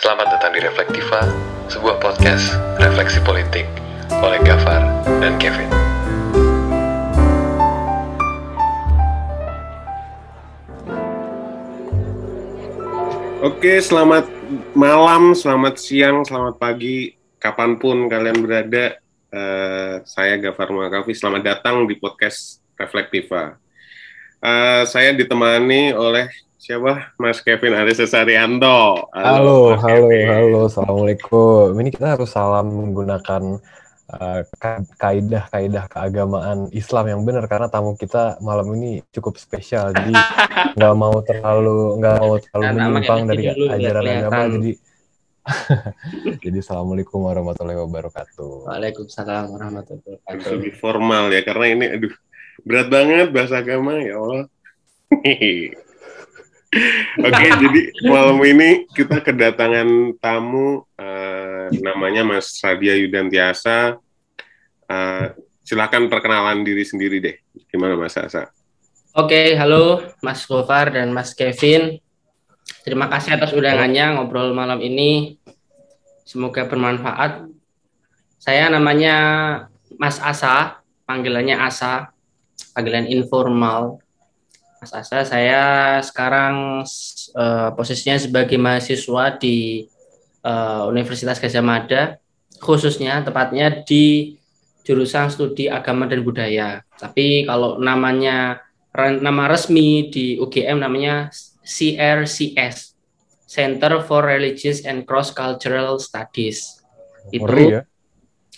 Selamat datang di Reflektiva, sebuah podcast refleksi politik oleh Gafar dan Kevin. Oke, selamat malam, selamat siang, selamat pagi, kapan pun kalian berada. Uh, saya Gafar Makafi, selamat datang di podcast Reflektiva. Uh, saya ditemani oleh siapa? Mas Kevin Aris Sarianto. Halo, halo, halo, halo, assalamualaikum. Ini kita harus salam menggunakan uh, kaidah-kaidah keagamaan Islam yang benar karena tamu kita malam ini cukup spesial. Jadi nggak mau terlalu nggak mau terlalu nah, menyimpang dari ajaran agama. Jadi jadi assalamualaikum warahmatullahi wabarakatuh. Waalaikumsalam warahmatullahi wabarakatuh. Lebih formal ya karena ini aduh berat banget bahasa agama ya Allah. Oke, jadi malam ini kita kedatangan tamu uh, namanya Mas Radia Yudantiasa. Uh, silakan perkenalan diri sendiri deh. Gimana Mas Asa? Oke, halo Mas Gofar dan Mas Kevin. Terima kasih atas undangannya ngobrol malam ini. Semoga bermanfaat. Saya namanya Mas Asa, panggilannya Asa panggilan informal. Mas Asa, saya sekarang uh, posisinya sebagai mahasiswa di uh, Universitas Gajah Mada, khususnya tepatnya di jurusan studi agama dan budaya. Tapi kalau namanya nama resmi di UGM namanya CRCS, Center for Religious and Cross Cultural Studies. Itu ya?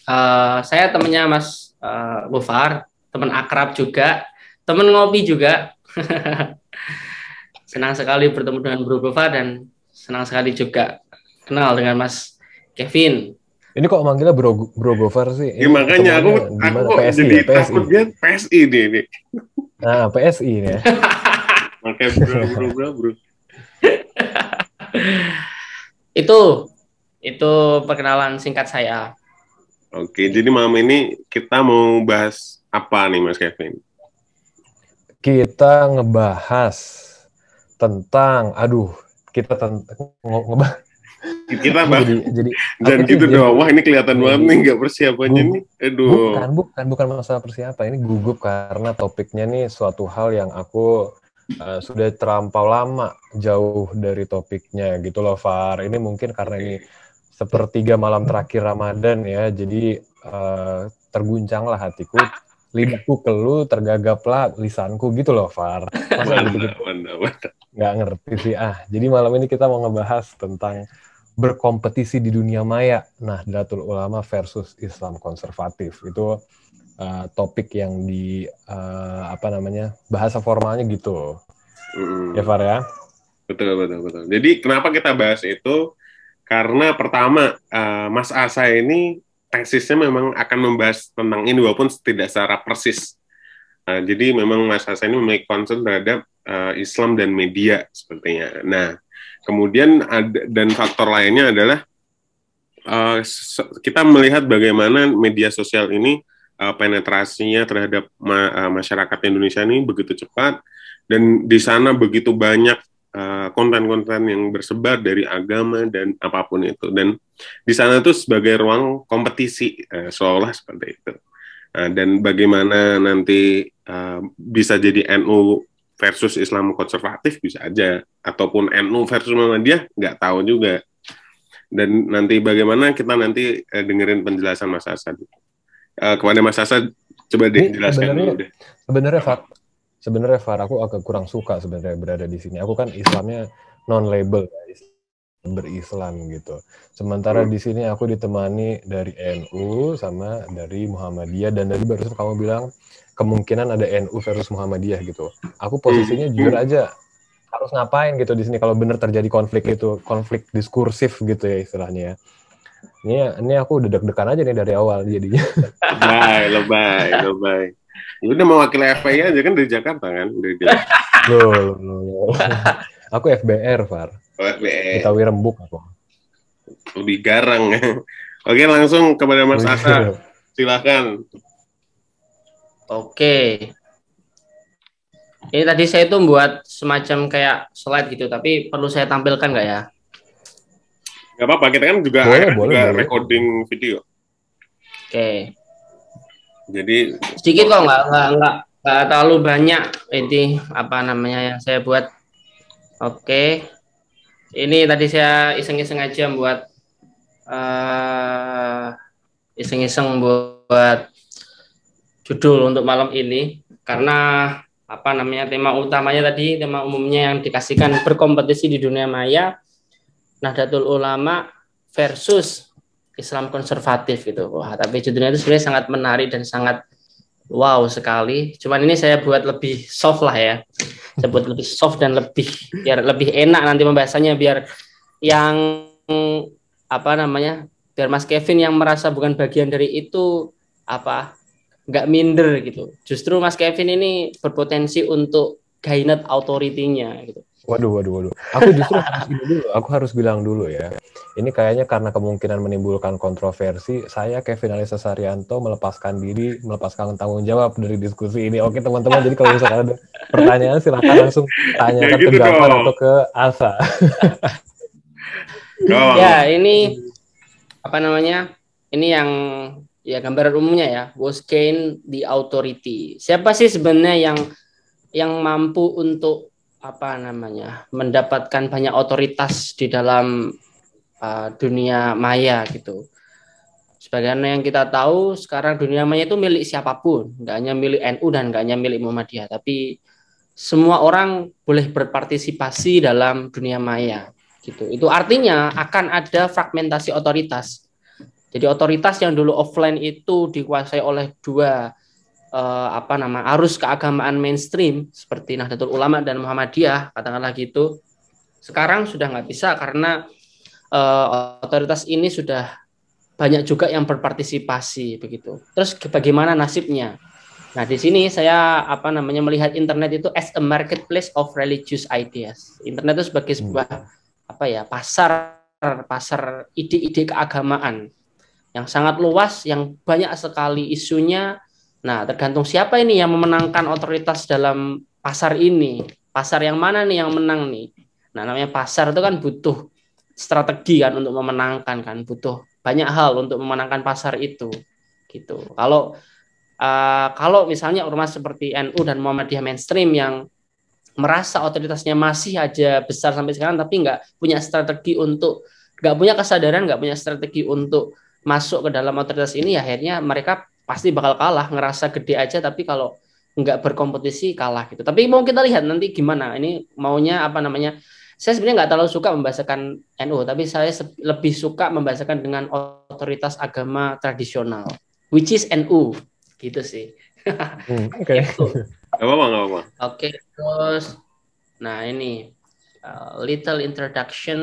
uh, saya temannya Mas uh, Bufar, teman akrab juga, teman ngopi juga. senang sekali bertemu dengan Bro Gova dan senang sekali juga kenal dengan Mas Kevin. Ini kok manggilnya Bro Bro Gofar sih? Ya, makanya aku aku kok PSI, jadi ya? PSI. takut dia PSI nih ini. Nah, PSI nih ya. Makanya bro bro bro bro. itu itu perkenalan singkat saya. Oke, jadi malam ini kita mau bahas apa nih Mas Kevin? Kita ngebahas tentang, aduh, kita tentang ngebahas kita bah jadi, jadi dan gitu doang. Wah ini kelihatan banget nih nggak persiapannya nih. Aduh. bukan bukan bukan masalah persiapan. Ini gugup karena topiknya nih suatu hal yang aku uh, sudah terlampau lama jauh dari topiknya gitu loh Far. Ini mungkin karena ini sepertiga malam terakhir Ramadan ya. Jadi uh, terguncanglah hatiku lidahku kelu tergagaplah lisanku gitu loh Far. Masa gitu nggak ngerti sih ah. Jadi malam ini kita mau ngebahas tentang berkompetisi di dunia maya. Nah Datul Ulama versus Islam konservatif. Itu uh, topik yang di uh, apa namanya bahasa formalnya gitu. Mm. ya Far ya? Betul betul betul. Jadi kenapa kita bahas itu? Karena pertama uh, Mas Asa ini tesisnya memang akan membahas tentang ini walaupun tidak secara persis. Uh, jadi memang Mas Hasan ini memiliki concern terhadap uh, Islam dan media sepertinya. Nah, kemudian ada dan faktor lainnya adalah uh, kita melihat bagaimana media sosial ini uh, penetrasinya terhadap ma uh, masyarakat Indonesia ini begitu cepat dan di sana begitu banyak konten-konten uh, yang bersebar dari agama dan apa pun itu. Dan di sana tuh sebagai ruang kompetisi uh, seolah seperti itu. Uh, dan bagaimana nanti uh, bisa jadi NU versus Islam konservatif bisa aja. Ataupun NU versus Muhammadiyah nggak tahu juga. Dan nanti bagaimana kita nanti uh, dengerin penjelasan Mas Hasan. Uh, kepada Mas Hasan coba dijelaskan sebenarnya Fak sebenarnya Far aku agak kurang suka sebenarnya berada di sini. Aku kan Islamnya non label berislam gitu. Sementara hmm. di sini aku ditemani dari NU sama dari Muhammadiyah dan dari barusan kamu bilang kemungkinan ada NU versus Muhammadiyah gitu. Aku posisinya hmm. jujur aja harus ngapain gitu di sini kalau benar terjadi konflik itu, konflik diskursif gitu ya istilahnya ya. Ini ini aku udah deg-degan aja nih dari awal jadinya. Lebay, lebay, lebay. Ya udah mewakili FPI aja kan dari Jakarta kan dari loh, Aku FBR, Far. Oh, FBR. Kita rembuk aku. Lebih garang ya. Oke, langsung kepada Mas Asa. Silakan. Oke. Ini tadi saya itu buat semacam kayak slide gitu, tapi perlu saya tampilkan nggak ya? Gak apa-apa, kita kan juga, Boleh, boleh, juga boleh. recording video. Oke. Jadi Sedikit kok nggak nggak nggak nggak terlalu banyak ini apa namanya yang saya buat. Oke. Ini tadi saya iseng-iseng aja buat eh iseng-iseng buat judul untuk malam ini karena apa namanya tema utamanya tadi tema umumnya yang dikasihkan berkompetisi di dunia maya Nahdlatul Ulama versus Islam konservatif gitu. Wah, tapi judulnya itu sebenarnya sangat menarik dan sangat wow sekali. Cuman ini saya buat lebih soft lah ya. Saya buat lebih soft dan lebih biar lebih enak nanti pembahasannya biar yang apa namanya? Biar Mas Kevin yang merasa bukan bagian dari itu apa nggak minder gitu. Justru Mas Kevin ini berpotensi untuk gained authority-nya gitu. Waduh, waduh, waduh. Aku justru harus ini dulu. Aku harus bilang dulu ya. Ini kayaknya karena kemungkinan menimbulkan kontroversi, saya Kevin Alisa Saryanto melepaskan diri, melepaskan tanggung jawab dari diskusi ini. Oke teman-teman, jadi kalau misalkan ada pertanyaan silakan langsung tanyakan Ya ke gitu Gafar dong. atau ke Asa. oh, Ya, ini apa namanya? Ini yang ya gambaran umumnya ya, was gain the authority. Siapa sih sebenarnya yang yang mampu untuk apa namanya? mendapatkan banyak otoritas di dalam uh, dunia maya gitu. Sebagaimana yang kita tahu sekarang dunia maya itu milik siapa pun, nggak hanya milik NU dan nggak hanya milik Muhammadiyah, tapi semua orang boleh berpartisipasi dalam dunia maya gitu. Itu artinya akan ada fragmentasi otoritas. Jadi otoritas yang dulu offline itu dikuasai oleh dua eh, apa nama arus keagamaan mainstream seperti Nahdlatul Ulama dan Muhammadiyah katakanlah gitu. Sekarang sudah nggak bisa karena eh, otoritas ini sudah banyak juga yang berpartisipasi begitu. Terus bagaimana nasibnya? Nah, di sini saya apa namanya melihat internet itu as a marketplace of religious ideas. Internet itu sebagai sebuah apa ya pasar pasar ide-ide keagamaan yang sangat luas yang banyak sekali isunya nah tergantung siapa ini yang memenangkan otoritas dalam pasar ini. Pasar yang mana nih yang menang nih? Nah namanya pasar itu kan butuh strategi kan untuk memenangkan kan. Butuh banyak hal untuk memenangkan pasar itu gitu. Kalau uh, kalau misalnya ormas seperti NU dan Muhammadiyah mainstream yang merasa otoritasnya masih aja besar sampai sekarang tapi nggak punya strategi untuk nggak punya kesadaran nggak punya strategi untuk masuk ke dalam otoritas ini ya akhirnya mereka pasti bakal kalah ngerasa gede aja tapi kalau nggak berkompetisi kalah gitu tapi mau kita lihat nanti gimana ini maunya apa namanya saya sebenarnya nggak terlalu suka membahasakan NU tapi saya lebih suka membahasakan dengan otoritas agama tradisional which is NU gitu sih Hmm, Oke. Gitu. Apa-apa, apa-apa. Oke, terus nah ini uh, little introduction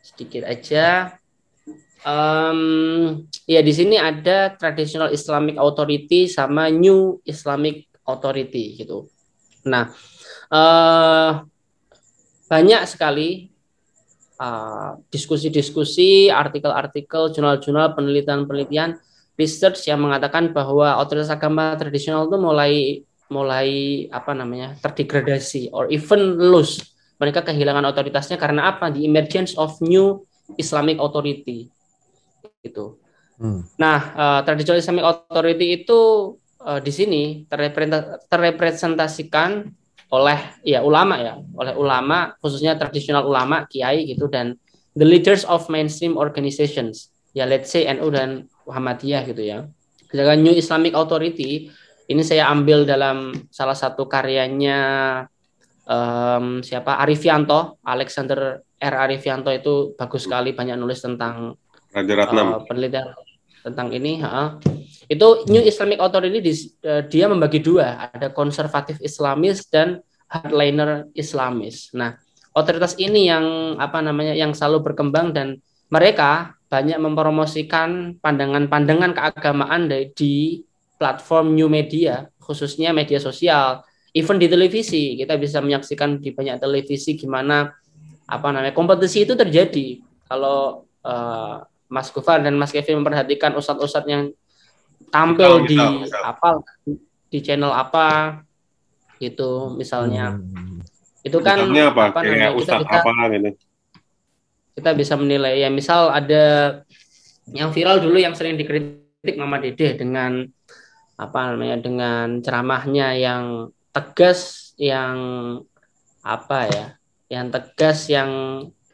sedikit aja. Um, ya di sini ada traditional Islamic Authority sama New Islamic Authority gitu. Nah, uh, banyak sekali uh, diskusi-diskusi, artikel-artikel, jurnal-jurnal, penelitian-penelitian, research yang mengatakan bahwa otoritas agama tradisional itu mulai mulai apa namanya terdegradasi or even lose. Mereka kehilangan otoritasnya karena apa? The emergence of new Islamic authority gitu. Hmm. Nah, uh, traditional Islamic authority itu uh, di sini terrepresenta- terrepresentasikan oleh ya ulama ya, oleh ulama khususnya tradisional ulama, kiai gitu dan the leaders of mainstream organizations. Ya let's say NU dan Muhammadiyah gitu ya. Sedangkan New Islamic Authority ini saya ambil dalam salah satu karyanya em, siapa Arifianto, Alexander R. Arifianto itu bagus sekali banyak nulis tentang Raja Ratnam. uh, penelitian tentang ini. ha. Itu New Islamic Authority di- eh, dia membagi dua, ada konservatif Islamis dan hardliner Islamis. Nah, otoritas ini yang apa namanya yang selalu berkembang dan mereka banyak mempromosikan pandangan-pandangan keagamaan dari di platform new media, khususnya media sosial, even di televisi. Kita bisa menyaksikan di banyak televisi gimana apa namanya kompetisi itu terjadi. Kalau eh, Mas Gufar dan Mas Kevin memperhatikan ustadz-ustadz yang tampil Misal, di misal, misal. apa di channel apa gitu misalnya Hmm. itu kan Misalnya apa? apa namanya kita Ustadz bisa apa gitu. kita bisa menilai ya misal ada yang viral dulu yang sering dikritik Mama Dede dengan apa namanya dengan ceramahnya yang tegas yang apa ya yang tegas yang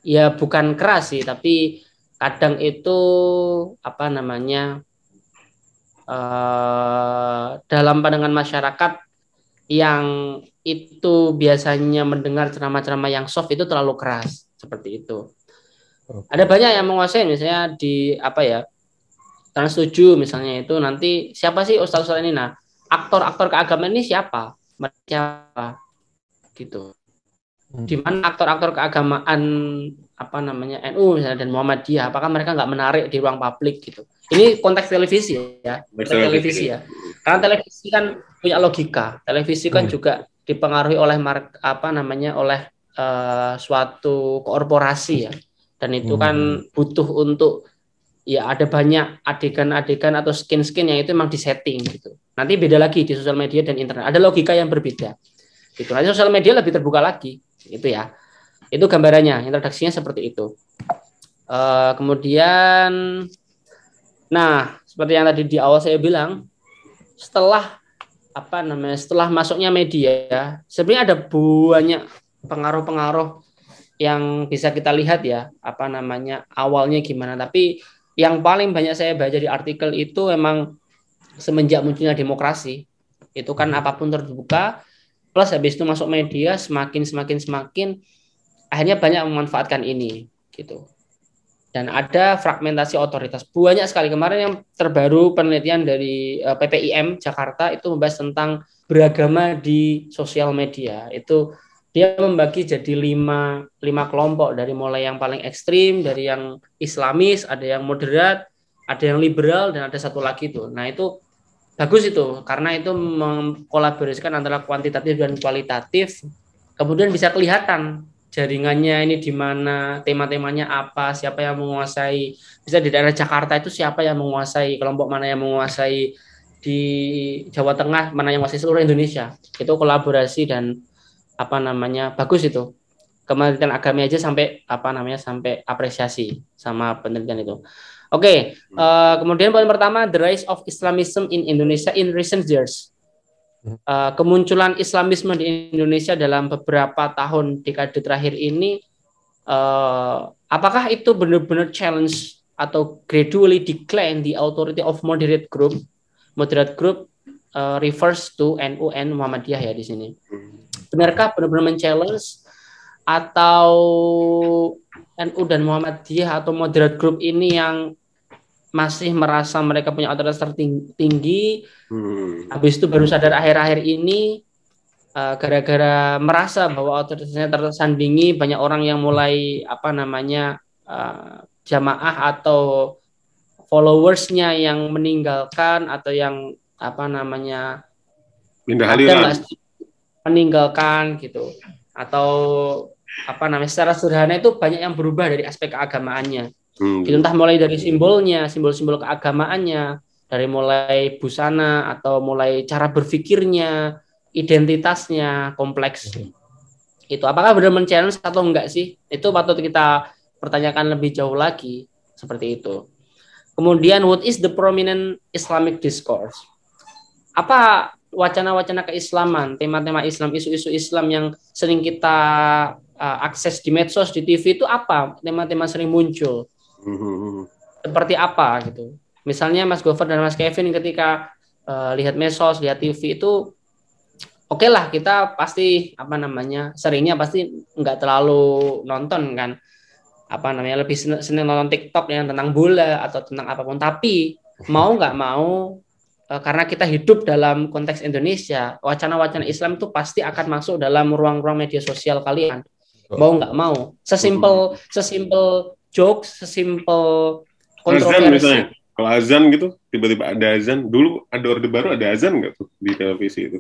ya bukan keras sih tapi kadang itu apa namanya uh, dalam pandangan masyarakat yang itu biasanya mendengar ceramah-ceramah yang soft itu terlalu keras seperti itu. Okay. Ada banyak yang menguasai misalnya di apa ya Trans 7 misalnya itu nanti siapa sih Ustaz Ustaz ini nah aktor-aktor keagamaan ini siapa siapa gitu hmm. di mana aktor-aktor keagamaan apa namanya NU misalnya dan Muhammadiyah apakah mereka nggak menarik di ruang publik gitu ini konteks televisi ya konteks televisi ya karena televisi kan punya logika televisi kan hmm. juga dipengaruhi oleh mark, apa namanya oleh uh, suatu korporasi ya dan itu kan hmm. kan butuh untuk ya ada banyak adegan-adegan atau skin-skin yang itu memang disetting gitu. Nanti beda lagi di sosial media dan internet. Ada logika yang berbeda. Gitu. Nanti sosial media lebih terbuka lagi, itu ya. Itu gambarannya, introduksinya seperti itu. Uh, kemudian, nah seperti yang tadi di awal saya bilang, setelah apa namanya, setelah masuknya media, sebenarnya ada banyak pengaruh-pengaruh yang bisa kita lihat ya apa namanya awalnya gimana tapi yang paling banyak saya baca di artikel itu memang semenjak munculnya demokrasi itu kan hmm. apa pun terbuka plus habis itu masuk media semakin semakin semakin akhirnya banyak memanfaatkan ini gitu. Dan ada fragmentasi otoritas. Banyak sekali. Kemarin yang terbaru penelitian dari eh, PPIM Jakarta itu membahas tentang beragama di sosial media. Itu dia membagi jadi lima, lima kelompok. Dari mulai yang paling ekstrim, dari yang Islamis, ada yang moderat, ada yang liberal, dan ada satu lagi tuh. Nah itu bagus itu karena itu mengkolaborasikan antara kuantitatif dan kualitatif. Kemudian bisa kelihatan jaringannya ini di mana, tema-temanya apa, siapa yang menguasai. Bisa di daerah Jakarta itu siapa yang menguasai, kelompok mana yang menguasai di Jawa Tengah, mana yang menguasai seluruh Indonesia. Itu kolaborasi dan apa namanya bagus itu Kementerian Agama aja sampai apa namanya sampai apresiasi sama penelitian itu. Oke, okay, uh, eh, kemudian poin pertama the rise of Islamism in Indonesia in recent years. Uh, kemunculan Islamisme di Indonesia dalam beberapa tahun dekade terakhir ini, uh, apakah itu benar-benar challenge atau gradually decline the authority of moderate group? Moderate group uh, refers to NU and Muhammadiyah ya di sini. Benarkah benar-benar men-challenge atau NU dan Muhammadiyah atau moderate group ini yang masih merasa mereka punya otoritas tertinggi, hmm. habis itu baru sadar akhir-akhir ini uh, gara-gara merasa bahwa otoritasnya tersandingi, banyak orang yang mulai apa namanya uh, jamaah atau followersnya yang meninggalkan atau yang apa namanya pindah aliran. meninggalkan gitu. Atau apa namanya secara sederhana itu banyak yang berubah dari aspek keagamaannya hmm. gitu, entah mulai dari simbolnya simbol-simbol keagamaannya dari mulai busana atau mulai cara berpikirnya identitasnya kompleks hmm. itu apakah benar men atau enggak sih itu patut kita pertanyakan lebih jauh lagi seperti itu kemudian what is the prominent Islamic discourse apa wacana-wacana keislaman, tema-tema Islam, isu-isu Islam yang sering kita uh, akses di medsos, di TV itu apa? Tema-tema sering muncul. Seperti apa gitu. Misalnya Mas Gofar dan Mas Kevin ketika uh, lihat medsos, lihat TV itu oke okay lah kita pasti apa namanya seringnya pasti nggak terlalu nonton kan apa namanya lebih seneng nonton TikTok yang tentang bola atau tentang apa pun tapi mau nggak mau Eh, karena kita hidup dalam konteks Indonesia, wacana-wacana Islam itu pasti akan masuk dalam ruang-ruang media sosial kalian. Mau nggak mau. Sesimpel sesimpel jokes, sesimpel kontroversi. Kalau azan gitu, tiba-tiba ada azan. Dulu ada orde baru ada azan nggak tuh di televisi itu?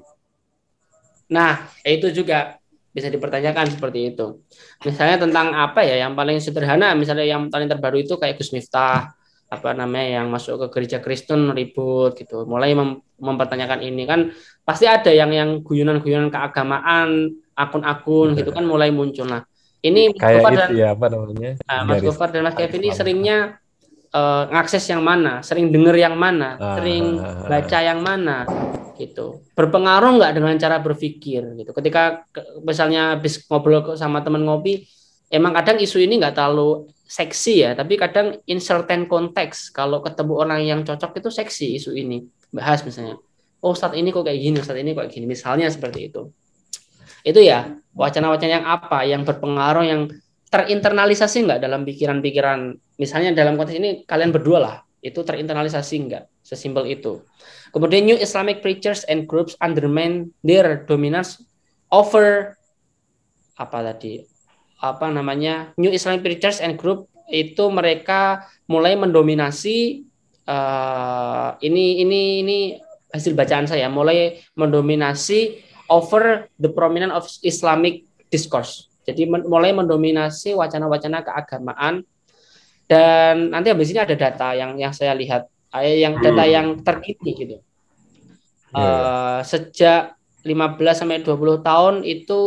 Nah, itu juga bisa dipertanyakan seperti itu. Misalnya tentang apa ya yang paling sederhana, misalnya yang paling terbaru itu kayak Gus Miftah apa namanya yang masuk ke gereja Kristen ribut gitu mulai mem mempertanyakan ini kan pasti ada yang yang guyonan-guyonan keagamaan akun-akun gitu kan mulai muncul nah Ini Kayak Gofar itu dan ya apa namanya? Nah, Mas Gofar dan Mas Kevin ini seringnya eh, ngakses yang mana, sering denger yang mana, Ah. sering baca yang mana, gitu. Berpengaruh nggak dengan cara berpikir, gitu. Ketika ke- misalnya habis ngobrol sama teman ngopi, emang kadang isu ini nggak terlalu seksi ya, tapi kadang in certain konteks, kalau ketemu orang yang cocok itu seksi isu ini, bahas misalnya. Oh saat ini kok kayak gini, saat ini kok kayak gini, misalnya seperti itu. Itu ya wacana-wacana yang apa, yang berpengaruh, yang terinternalisasi nggak dalam pikiran-pikiran? Misalnya dalam konteks ini kalian berdua lah itu terinternalisasi nggak? Sesimpel itu. Kemudian new Islamic preachers and groups undermine their dominance over apa tadi? Apa namanya? New Islamic preachers and group itu mereka mulai mendominasi eh, ini ini ini hasil bacaan saya. Mulai mendominasi over the prominent of Islamic discourse jadi men- mulai mendominasi wacana-wacana keagamaan dan nanti habis ini ada data yang yang saya lihat eh, yang data Hmm. yang terkini gitu. Iya, Eh, sejak 15 sampai 20 tahun itu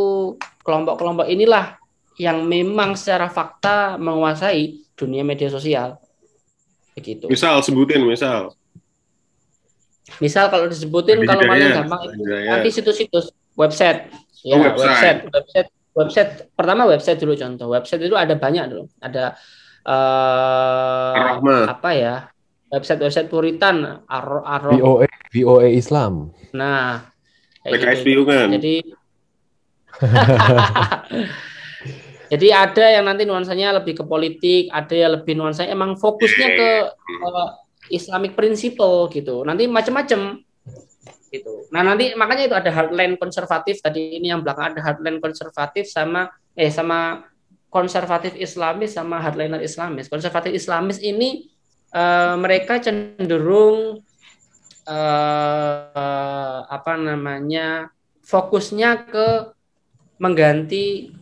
kelompok-kelompok inilah yang memang secara fakta menguasai dunia media sosial. Begitu. Misal sebutin, misal. Misal kalau disebutin kalau paling gampang nanti situs-situs website ya Oh, website. website. website website pertama website dulu contoh website itu ada banyak dulu ada eh Ar-Rahmah. apa ya website website puritan Ar Ar- VOA VOA Islam. nah PKS gitu. Piungan. jadi jadi ada yang nanti nuansanya lebih ke politik ada yang lebih nuansanya emang fokusnya ke eh, Islamic principle gitu. Nanti macam-macam gitu. Nah nanti makanya itu ada hardline konservatif. Tadi ini yang belakang ada hardline konservatif sama eh sama konservatif Islamis sama hardliner Islamis. Konservatif Islamis ini eh, mereka cenderung eh, apa namanya fokusnya ke mengganti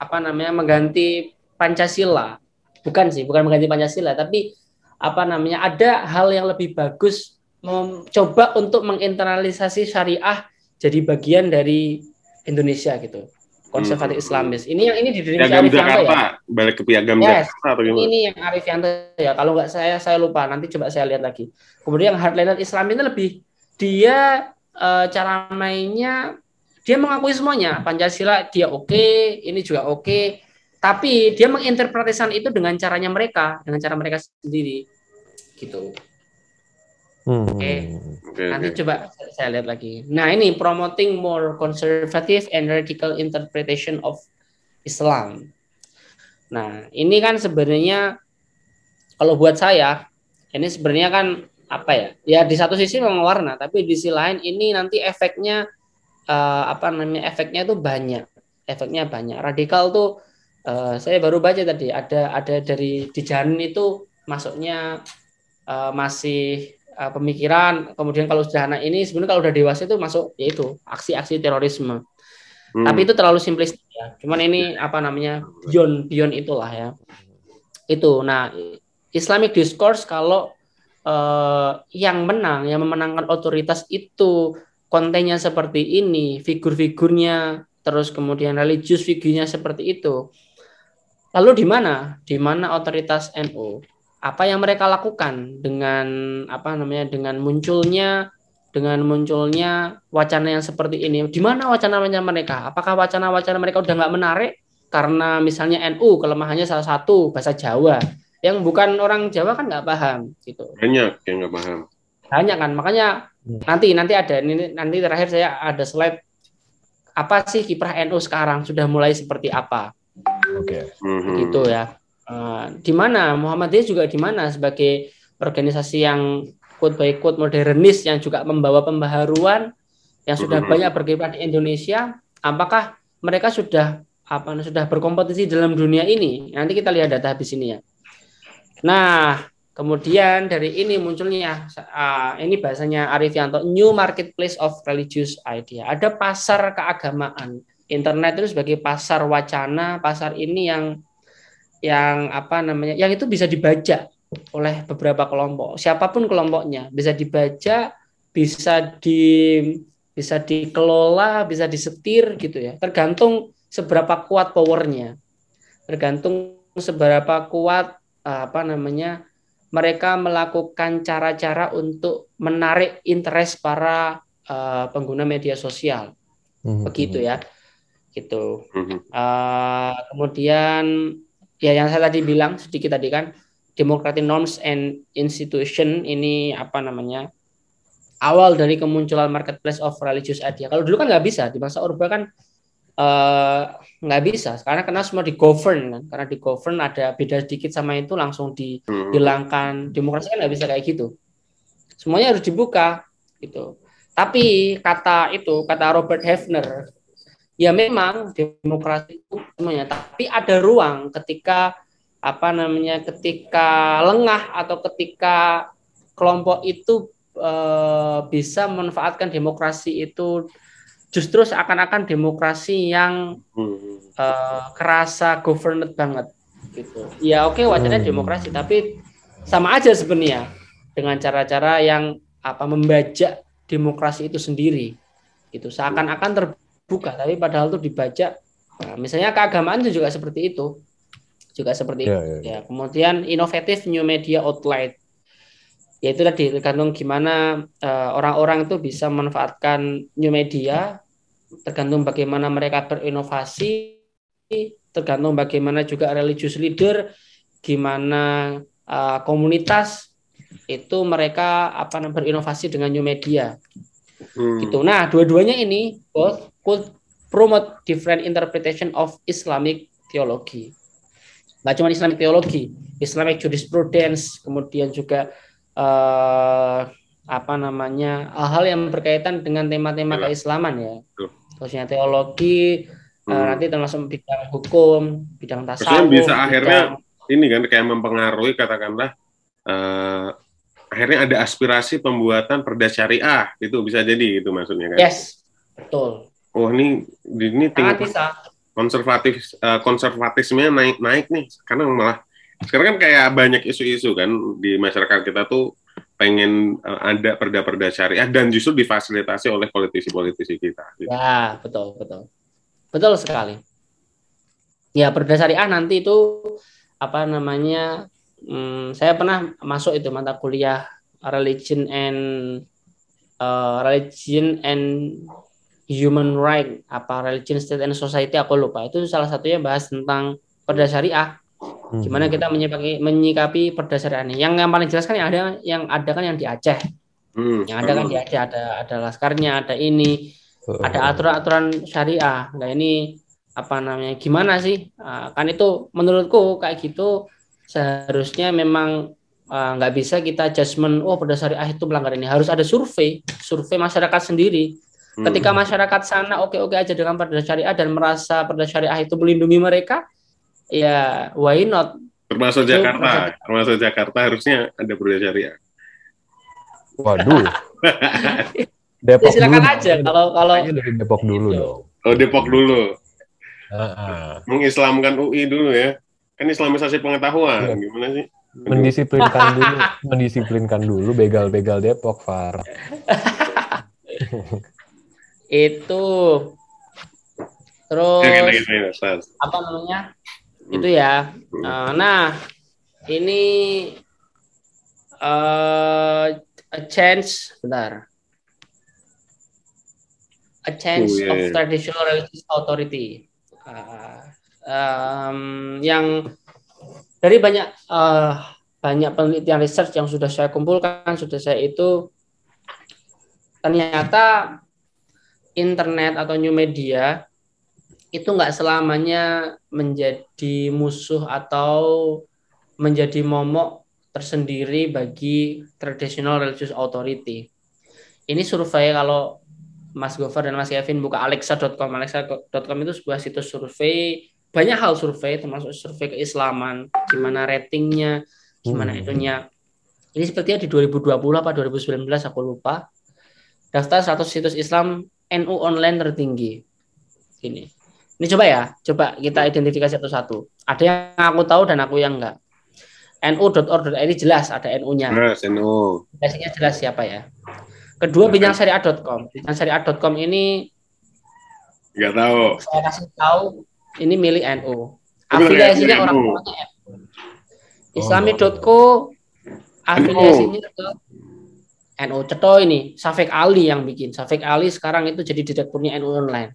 apa namanya mengganti Pancasila. Bukan sih bukan mengganti Pancasila tapi apa namanya ada hal yang lebih bagus mencoba untuk menginternalisasi syariah jadi bagian dari Indonesia gitu konservatif Hmm. Islamis ini yang ini di Indonesia Piagam Yanto Jakarta. ya Balik ke Piagam Yes. Jakarta atau ini, gimana? ini yang Arif Yanto ya kalau nggak saya saya lupa nanti coba saya lihat lagi kemudian yang hardliner Islam ini lebih dia eh, cara mainnya dia mengakui semuanya Pancasila dia oke ini juga oke tapi dia menginterpretasikan itu dengan caranya mereka dengan cara mereka sendiri. Gitu. Hmm. Oke. Oke, nanti oke. coba saya lihat lagi. Nah ini promoting more conservative and radical interpretation of Islam. Nah ini kan sebenarnya kalau buat saya ini sebenarnya kan apa ya? Ya di satu sisi memang warna tapi di sisi lain ini nanti efeknya eh, apa namanya efeknya itu banyak. Efeknya banyak. Radikal tuh eh, saya baru baca tadi ada ada dari di Janin itu masuknya eh, masih eh, pemikiran. Kemudian kalau sudah anak ini sebenarnya kalau udah dewasa itu masuk yaitu aksi-aksi terorisme. Hmm. tapi itu terlalu simplistik ya. Cuman ini apa namanya beyond beyond itulah ya. Itu. Nah Islamic discourse kalau eh, yang menang yang memenangkan otoritas itu kontennya seperti ini figur-figurnya terus kemudian religius figurnya seperti itu lalu di mana? Di mana otoritas NU apa yang mereka lakukan dengan apa namanya dengan munculnya dengan munculnya wacana yang seperti ini? Di mana wacana-wacana mereka? Apakah wacana-wacana mereka udah nggak menarik? Karena misalnya NU kelemahannya salah satu bahasa Jawa. Yang bukan orang Jawa kan nggak paham gitu. Banyak yang nggak paham. banyak kan? Makanya Hmm. nanti nanti ada ini nanti terakhir saya ada slide. Apa sih kiprah NU sekarang? Sudah mulai seperti apa Oke. Mhm. gitu ya. Eh, di mana? Muhammadiyah juga di mana? Sebagai organisasi yang quote by quote modernis yang juga membawa pembaharuan yang sudah Mhm. banyak berkiprah di Indonesia. Apakah mereka sudah apa sudah berkompetisi dalam dunia ini? Nanti kita lihat data habis ini ya. Nah kemudian dari ini munculnya ah, ini bahasanya Arif Yanto new marketplace of religious idea. Ada pasar keagamaan internet itu sebagai pasar wacana pasar ini yang yang apa namanya yang itu bisa dibaca oleh beberapa kelompok siapa pun kelompoknya bisa dibaca bisa di bisa dikelola bisa disetir gitu ya tergantung seberapa kuat powernya tergantung seberapa kuat uh, apa namanya mereka melakukan cara-cara untuk menarik interest para uh, pengguna media sosial. Hmm. Begitu ya. Gitu. Hmm. Uh, kemudian ya yang saya tadi bilang sedikit tadi kan democratic norms and institution ini apa namanya awal dari kemunculan marketplace of religious idea. Kalau dulu kan nggak bisa di masa Orba kan eh, nggak uh, bisa karena karena semua di govern kan karena di govern ada beda sedikit sama itu langsung dihilangkan demokrasi kan nggak bisa kayak gitu semuanya harus dibuka gitu tapi kata itu kata Robert Hefner ya memang demokrasi itu semuanya tapi ada ruang ketika apa namanya ketika lengah atau ketika kelompok itu e, bisa memanfaatkan demokrasi itu justru seakan-akan demokrasi yang e, kerasa governed banget gitu. Ya oke okay, wajarnya hmm. demokrasi tapi sama aja sebenarnya dengan cara-cara yang apa membajak demokrasi itu sendiri gitu seakan-akan terbuka tapi padahal itu dibajak nah, misalnya keagamaan itu juga seperti itu juga seperti yeah, itu. Yeah, yeah. Ya, kemudian inovatif new media outlet yaitu tadi tergantung gimana uh, orang-orang itu bisa memanfaatkan new media tergantung bagaimana mereka berinovasi tergantung bagaimana juga religious leader gimana uh, komunitas itu mereka apa berinovasi dengan new media hmm. gitu nah dua-duanya ini both could promote different interpretation of Islamic theology nggak cuma Islamic teologi, Islamic jurisprudence, kemudian juga uh, apa namanya hal-hal yang berkaitan dengan tema-tema ya. keislaman ya, khususnya teologi, eh, hmm. uh, nanti termasuk bidang hukum, bidang tasawuf. bisa bidang, akhirnya ini kan kayak mempengaruhi katakanlah uh, akhirnya ada aspirasi pembuatan perda syariah itu bisa jadi itu maksudnya kan? Yes, betul. Oh ini ini tinggal konservatif uh, konservatismenya naik naik nih karena malah sekarang kan kayak banyak isu-isu kan di masyarakat kita tuh pengen uh, ada perda-perda syariah dan justru difasilitasi oleh politisi-politisi kita. Gitu. Ya betul betul betul sekali. Ya perda syariah nanti itu apa namanya? Hmm, saya pernah masuk itu mata kuliah religion and uh, religion and human right apa religion state and society aku lupa. Itu salah satunya bahas tentang perda syariah. Hmm. gimana kita menyikapi menyikapi perda syariah ini. Yang yang paling jelas kan yang ada yang ada kan yang di Aceh. Hmm. yang ada kan di Aceh ada ada laskarnya ada ini ada aturan-aturan syariah. Nah ini apa namanya gimana sih? Uh, kan itu menurutku kayak gitu seharusnya memang ah, nggak uh, bisa kita judgement oh perda syariah itu melanggar ini. Harus ada survei survei masyarakat sendiri Ketika hmm. masyarakat sana oke-oke aja dengan perda syariah dan merasa perda syariah itu melindungi mereka, ya why not? Termasuk itu Jakarta, termasuk Jakarta harusnya ada perda syariah. Waduh. Depok ya, silakan dulu. aja kalau kalau dari Depok dulu gitu. dong. Oh Depok dulu. Uh-uh. Mengislamkan UI dulu ya. Kan islamisasi pengetahuan, ya. gimana sih? Mendisiplinkan dulu, mendisiplinkan dulu begal-begal Depok, Far. itu. Terus apa namanya? Hmm. itu ya. Uh, nah ini uh, a chance bentar a chance oh, yeah. of traditional religious authority. Uh, um, yang dari banyak uh, banyak penelitian research yang sudah saya kumpulkan sudah saya itu ternyata internet atau new media itu nggak selamanya menjadi musuh atau menjadi momok tersendiri bagi traditional religious authority. Ini survei kalau Mas Gofar dan Mas Kevin buka alexa.com. Alexa.com itu sebuah situs survei, banyak hal survei termasuk survei keislaman, gimana ratingnya, gimana hmm. itunya. Ini sepertinya di 2020 apa 2019 aku lupa. Daftar 100 situs Islam NU online tertinggi. Ini. Ini coba ya, coba kita identifikasi satu-satu. Ada yang aku tahu dan aku yang enggak. nu.org.id jelas ada NU-nya. Jelas NU. Biasanya jelas siapa ya. Kedua bincangsyariah.com. Bincangsyariah.com ini enggak tahu. Saya kasih tahu ini milik NU. afiliasinya orang tuanya NU. Islami.co afiliasinya ke NU Ceto ini Safik Ali yang bikin Safik Ali sekarang itu jadi direkturnya NU online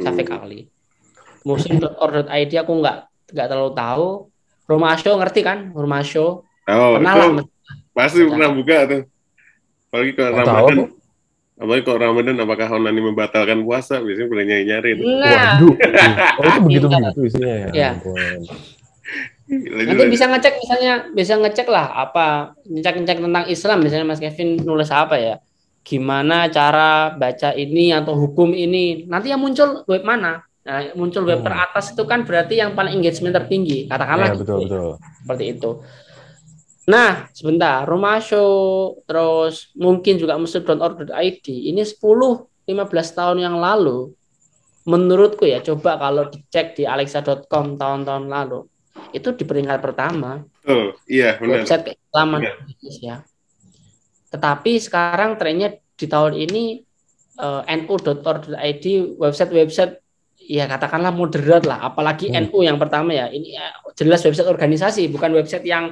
Safik Hmm. Ali muslim.org.id aku nggak nggak terlalu tahu Romasho ngerti kan Romasho Oh, pernah lah pasti pernah buka tuh. Apalagi kalau tahu Ramadan. Apalagi kalau Ramadan apakah Onani membatalkan puasa? Biasanya boleh nyari-nyari. nah Waduh. Oh itu begitu begitu isinya ya. Iya. ampun. Nanti bisa ngecek misalnya bisa ngecek lah apa ngecek ngecek tentang Islam. Misalnya Mas Kevin nulis apa ya? Gimana cara baca ini atau hukum ini? Nanti yang muncul web mana? Nah, muncul web Hmm. teratas itu kan berarti yang paling engagement tertinggi. Katakanlah Iya gitu betul ya. betul. seperti itu. Nah sebentar. Rumah show terus mungkin juga muslim.org.id ini 10 15 tahun yang lalu. Menurutku ya coba kalau dicek di alexa.com tahun-tahun lalu itu di peringkat pertama Betul. Iya, benar. website keislaman Benar. Indonesia. Tetapi sekarang trennya di tahun ini eh, nu.org.id website-website ya katakanlah moderat lah, apalagi Hmm. NU yang pertama ya. Ini eh, jelas website organisasi, bukan website yang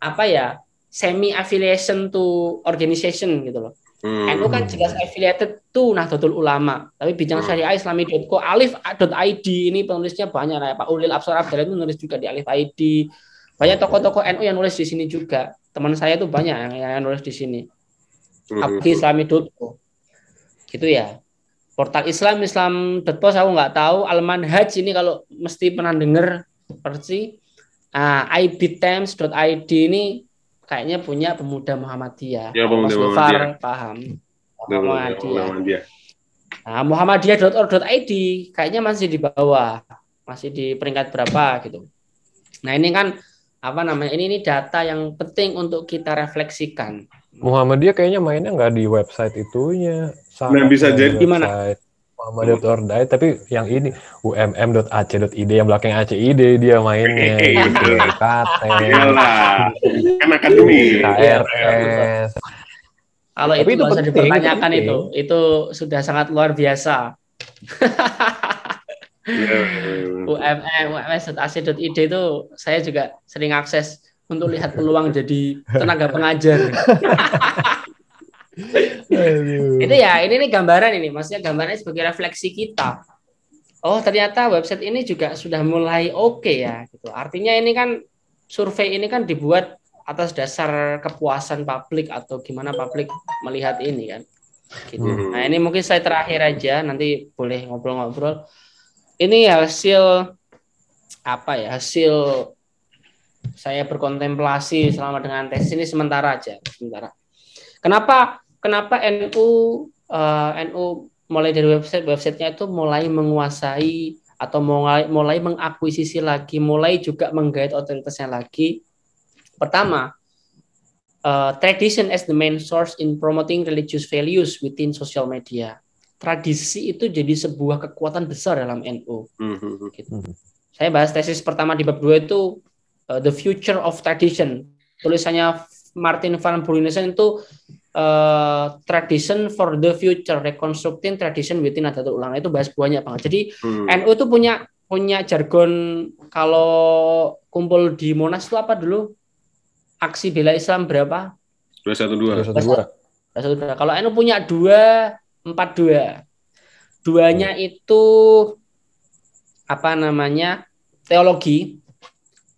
apa ya semi affiliation to organization gitu loh. Hmm. NU kan jelas affiliated to Nahdlatul Ulama. Tapi bidang Hmm. syariah islami.co alif.id ini penulisnya banyak lah. Pak Ulil Absar Abdallah itu nulis juga di alif ID. Banyak tokoh-tokoh NU yang nulis di sini juga. Teman saya tuh banyak yang, yang nulis di sini. Hmm. Abdi islami.co. Gitu ya. Portal Islam Islam.co saya nggak tahu. Al-Manhaj ini kalau mesti pernah dengar persi. Ah, ibtimes.id ini kayaknya punya pemuda Muhammadiyah. Ya, Mas pemuda Gofar Muhammadiyah. paham. Muhammadiyah. Muhammadiyah. Nah, muhammadiyah.org.id kayaknya masih di bawah, masih di peringkat berapa gitu. Nah, ini kan apa namanya? Ini ini data yang penting untuk kita refleksikan. Muhammadiyah kayaknya mainnya nggak di website itunya. Nah, bisa jadi- Di mana? Website Muhammadiyah.org.id tapi yang ini umm.ac.id yang belakang ACID dia mainnya gitu. KT, Iyalah. Kan akademi. KRS. Kalau itu itu usah dipertanyakan itu, itu sudah sangat luar biasa. Iya, UMM, UMS.ac.id itu saya juga sering akses untuk lihat peluang jadi tenaga pengajar. Itu ya ini nih gambaran ini maksudnya gambarannya sebagai refleksi kita. Oh ternyata website ini juga sudah mulai oke ya gitu. Artinya ini kan survei ini kan dibuat atas dasar kepuasan publik atau gimana publik melihat ini kan gitu. Hmm. nah ini mungkin saya terakhir aja nanti boleh ngobrol-ngobrol. Ini hasil apa ya hasil saya berkontemplasi selama dengan tes ini sementara aja sementara. Kenapa kenapa NU eh, NU mulai dari website websitenya itu mulai menguasai atau mulai mulai mengakuisisi lagi, mulai juga menggait otoritasnya lagi. Pertama, eh, tradition as the main source in promoting religious values within social media. Tradisi itu jadi sebuah kekuatan besar dalam NU. Hmm. Saya bahas tesis pertama di bab 2 itu uh, The Future of Tradition. Tulisannya Martin van Brunesen itu uh, Tradition for the Future, Reconstructing Tradition within Nahdlatul Ulama. Itu bahas banyak banget. Jadi Hmm. NU itu punya punya jargon kalau kumpul di Monas itu apa dulu? Aksi bela Islam berapa? Dua satu dua. Dua satu dua. Nah, saudara, Kalau NU punya dua, empat dua. Duanya itu apa namanya? Teologi.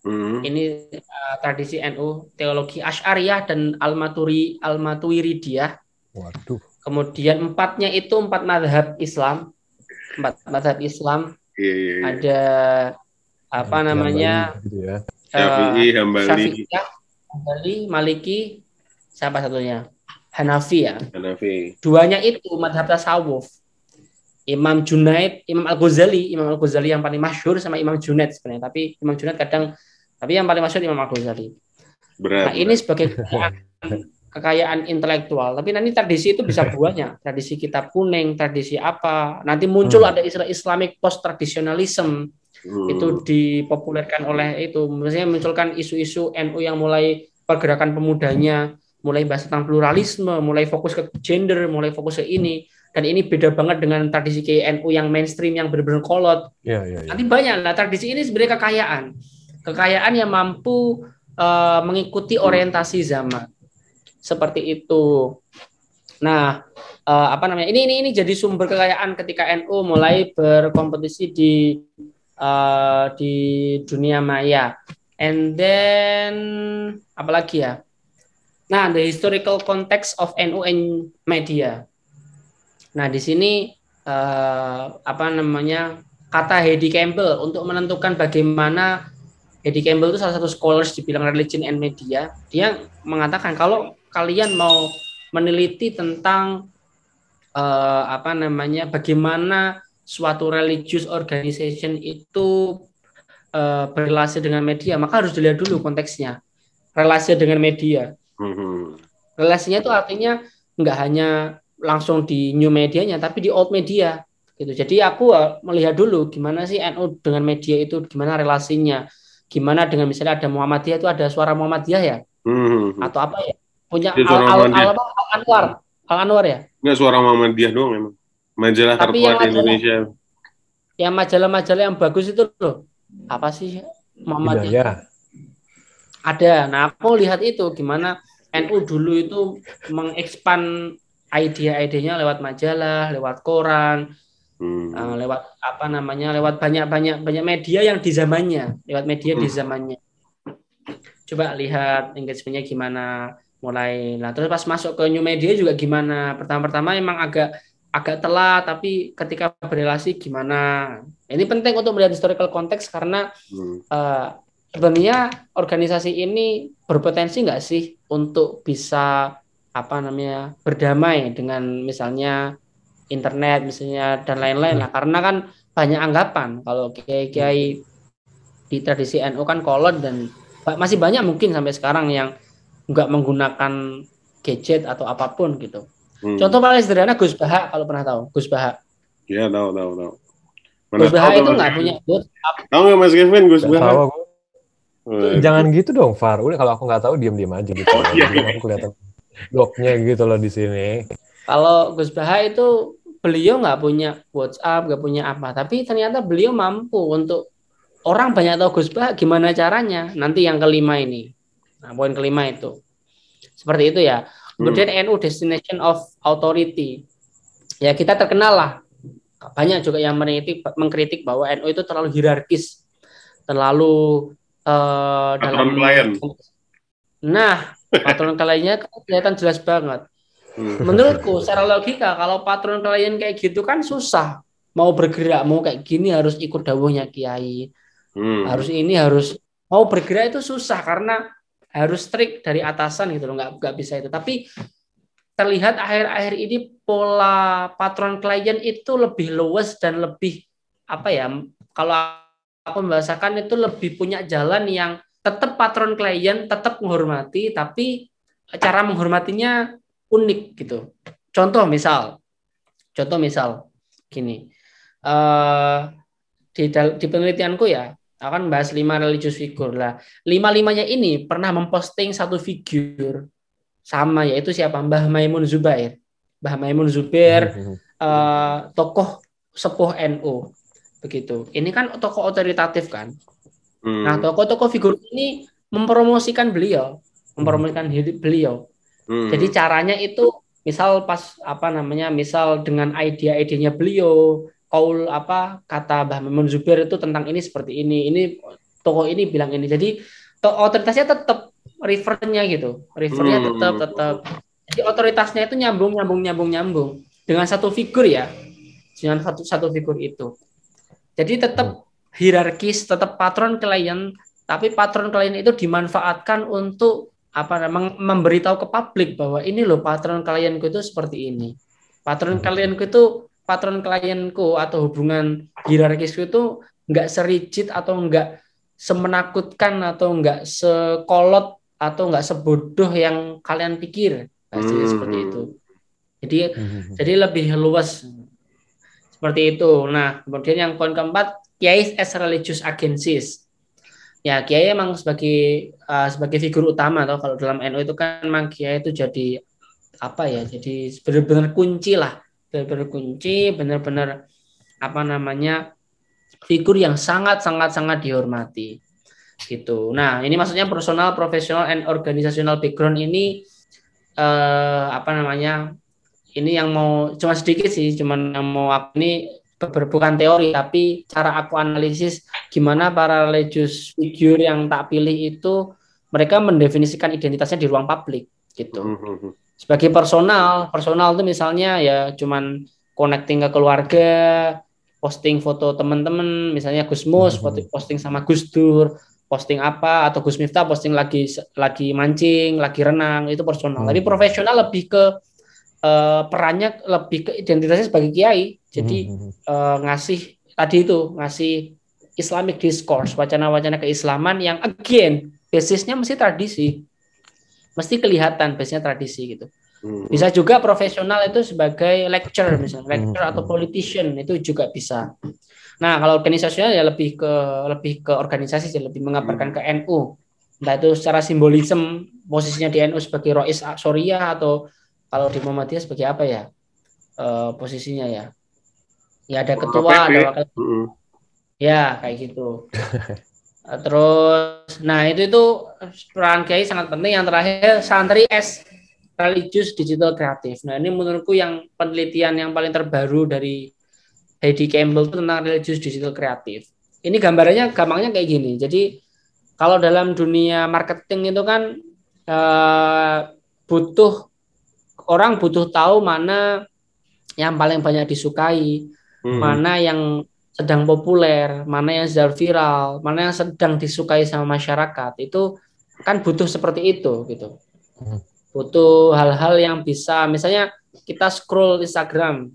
Hmm. Ini eh, tradisi NU, teologi Asy'ariyah dan Al-Maturi Al-Maturidiyah. Waduh. Kemudian empatnya itu empat madhab Islam. Empat madhab Islam. Iya, iya, iya. Ada apa Yang namanya? Gitu ya. Syafi'i, eh, Hambali, Syafi'iyah, Hambali, Maliki, siapa satunya? Hanafi ya. Hanafi. duanya itu madhab tasawuf Imam Junaid, Imam Al Ghazali, Imam Al Ghazali yang paling masyhur sama Imam Junaid sebenarnya. Tapi Imam Junaid kadang, tapi yang paling masyhur Imam Al Ghazali. Berat. Nah ini sebagai kekayaan, kekayaan intelektual. Tapi nanti tradisi itu bisa banyak. Tradisi kitab kuning, tradisi apa. Nanti muncul Hmm. ada istilah Islamic post traditionalism Hmm. itu dipopulerkan oleh itu. Maksudnya munculkan isu-isu NU yang mulai pergerakan pemudanya, mulai bahas tentang pluralisme, mulai fokus ke gender, mulai fokus ke ini. dan ini beda banget dengan tradisi KNU yang mainstream yang benar-benar kolot. Iya, iya, iya. Nanti banyak lah tradisi ini sebenarnya kekayaan. Kekayaan yang mampu uh, mengikuti orientasi zaman. Seperti itu. Nah, uh, apa namanya? Ini ini ini jadi sumber kekayaan ketika NU mulai berkompetisi di uh, di dunia maya. And then apalagi ya? Nah, the historical context of NU and media. Nah, di sini uh, apa namanya? kata Heidi Campbell untuk menentukan bagaimana Heidi Campbell itu salah satu scholars di bidang religion and media. Dia mengatakan kalau kalian mau meneliti tentang uh, apa namanya bagaimana suatu religious organization itu uh, berrelasi dengan media, maka harus dilihat dulu konteksnya. Relasi dengan media. Hmm. Relasinya itu artinya nggak hanya langsung di new medianya, tapi di old media gitu. Jadi aku uh, melihat dulu gimana sih NU dengan media itu, gimana relasinya, gimana dengan misalnya ada Muhammadiyah itu ada suara Muhammadiyah ya, hmm. atau apa ya, punya Al, Al, Al, Al, Al Anwar, Al Anwar ya. Nggak suara Muhammadiyah doang emang. Majalah tapi terkuat yang Indonesia. Yang majalah-majalah yang bagus itu loh. Apa sih Muhammadiyah? Ada. Nah, aku lihat itu gimana NU dulu itu mengekspan ide-idenya lewat majalah, lewat koran, hmm. uh, lewat apa namanya, lewat banyak-banyak banyak media yang di zamannya, lewat media hmm. di zamannya. Coba lihat engagementnya gimana mulai. Nah, terus pas masuk ke new media juga gimana? Pertama-pertama emang agak agak telat, tapi ketika berrelasi gimana? Ini penting untuk melihat historical context karena hmm. uh, sebenarnya organisasi ini berpotensi nggak sih untuk bisa apa namanya berdamai dengan misalnya internet misalnya dan lain-lain lah karena kan banyak anggapan kalau kiai-kiai di tradisi NU kan kolot dan masih banyak mungkin sampai sekarang yang nggak menggunakan gadget atau apa pun gitu. Hmm. Contoh paling sederhana Gus Baha kalau pernah tahu Gus Baha. Iya tahu tahu tahu. Gus Baha itu nggak punya WhatsApp. Tahu nggak Mas Kevin Gus Baha? Jangan gitu dong, Far. Udah kalau aku nggak tahu diam-diam aja gitu. Oh, iya, iya. Aku kelihatan blognya gitu loh di sini. Kalau Gus Baha itu beliau nggak punya WhatsApp, nggak punya apa, tapi ternyata beliau mampu untuk orang banyak tahu Gus Baha gimana caranya. Nanti yang kelima ini, nah poin kelima itu seperti itu ya. Kemudian hmm. NU Destination of Authority, ya kita terkenal lah. Banyak juga yang mengkritik, mengkritik bahwa NU itu terlalu hierarkis, terlalu uh, dalam klien. Nah, patron kliennya kelihatan jelas banget. Hmm. Menurutku secara logika kalau patron klien kayak gitu kan susah mau bergerak mau kayak gini harus ikut dawuhnya kiai hmm. harus ini harus mau bergerak itu susah karena harus strict dari atasan gitu loh nggak nggak bisa itu tapi terlihat akhir-akhir ini pola patron klien itu lebih luas dan lebih apa ya kalau aku membahasakan itu lebih punya jalan yang tetap patron klien, tetap menghormati, tapi cara menghormatinya unik gitu. Contoh misal, contoh misal, gini, uh, di, di penelitianku ya, akan bahas lima religious figure lah. Lima limanya ini pernah memposting satu figur sama yaitu siapa Mbah Maimun Zubair. Mbah Maimun Zubair, uh, tokoh sepuh NU begitu. Ini kan tokoh otoritatif kan. Hmm. Nah, tokoh-tokoh figur ini mempromosikan beliau, mempromosikan hidup beliau. Hmm. Jadi caranya itu misal pas apa namanya, misal dengan ide-idenya beliau, kaul apa kata Mbah Mamun Zubir itu tentang ini seperti ini, ini tokoh ini bilang ini. Jadi otoritasnya tetap refernya gitu, refernya hmm. tetap tetap. Jadi otoritasnya itu nyambung nyambung nyambung nyambung dengan satu figur ya, dengan satu satu figur itu. Jadi tetap hierarkis, tetap patron klien, tapi patron klien itu dimanfaatkan untuk apa namanya memberitahu ke publik bahwa ini loh patron klienku itu seperti ini. Patron hmm. klienku itu patron klienku atau hubungan hierarkisku itu nggak serigid atau nggak semenakutkan atau nggak sekolot atau nggak sebodoh yang kalian pikir pasti hmm. seperti itu. Jadi hmm. jadi lebih luas seperti itu. Nah, kemudian yang poin keempat, kiai as religious agencies. Ya, kiai emang sebagai uh, sebagai figur utama atau kalau dalam NU itu kan memang kiai itu jadi apa ya? Jadi benar-benar kunci lah benar-benar kunci, benar-benar apa namanya figur yang sangat sangat sangat dihormati gitu. Nah ini maksudnya personal, profesional, and organizational background ini eh, apa namanya ini yang mau cuma sedikit sih, cuman yang mau ini bukan teori tapi cara aku analisis gimana para religious figure yang tak pilih itu mereka mendefinisikan identitasnya di ruang publik gitu. Mhm. Sebagai personal, personal itu misalnya ya cuman connecting ke keluarga, posting foto teman-teman, misalnya Gus Mus posting sama Gus Dur, posting apa atau Gus Miftah posting lagi lagi mancing, lagi renang, itu personal. Hmm. Tapi profesional lebih ke eh, perannya lebih ke identitasnya sebagai kiai. Jadi Mhm. eh, ngasih tadi itu ngasih Islamic discourse, wacana-wacana keislaman yang again basisnya mesti tradisi. Mesti kelihatan basisnya tradisi gitu. Mhm. Bisa juga profesional itu sebagai lecturer misalnya, lecturer Hmm. atau politician itu juga bisa. Nah, kalau organisasinya ya lebih ke lebih ke organisasi sih, lebih mengabarkan ke NU. Entah itu secara simbolisme posisinya di NU sebagai Rois Soria atau kalau di Muhammadiyah sebagai apa ya? Eh, posisinya ya. Ya ada ketua, ada wakil Mhm. Ya, kayak gitu. Nah, Terus, nah itu itu peran kiai sangat penting. Yang terakhir, santri S religius digital kreatif. Nah ini menurutku yang penelitian yang paling terbaru dari Heidi Campbell itu tentang religius digital kreatif. Ini gambarannya gampangnya kayak gini. Jadi kalau dalam dunia marketing itu kan eh, butuh orang butuh tahu mana yang paling banyak disukai, Mhm. mana yang sedang populer, mana yang sedang viral, mana yang sedang disukai sama masyarakat. Itu kan butuh seperti itu gitu. Hmm. Butuh hal-hal yang bisa misalnya kita scroll Instagram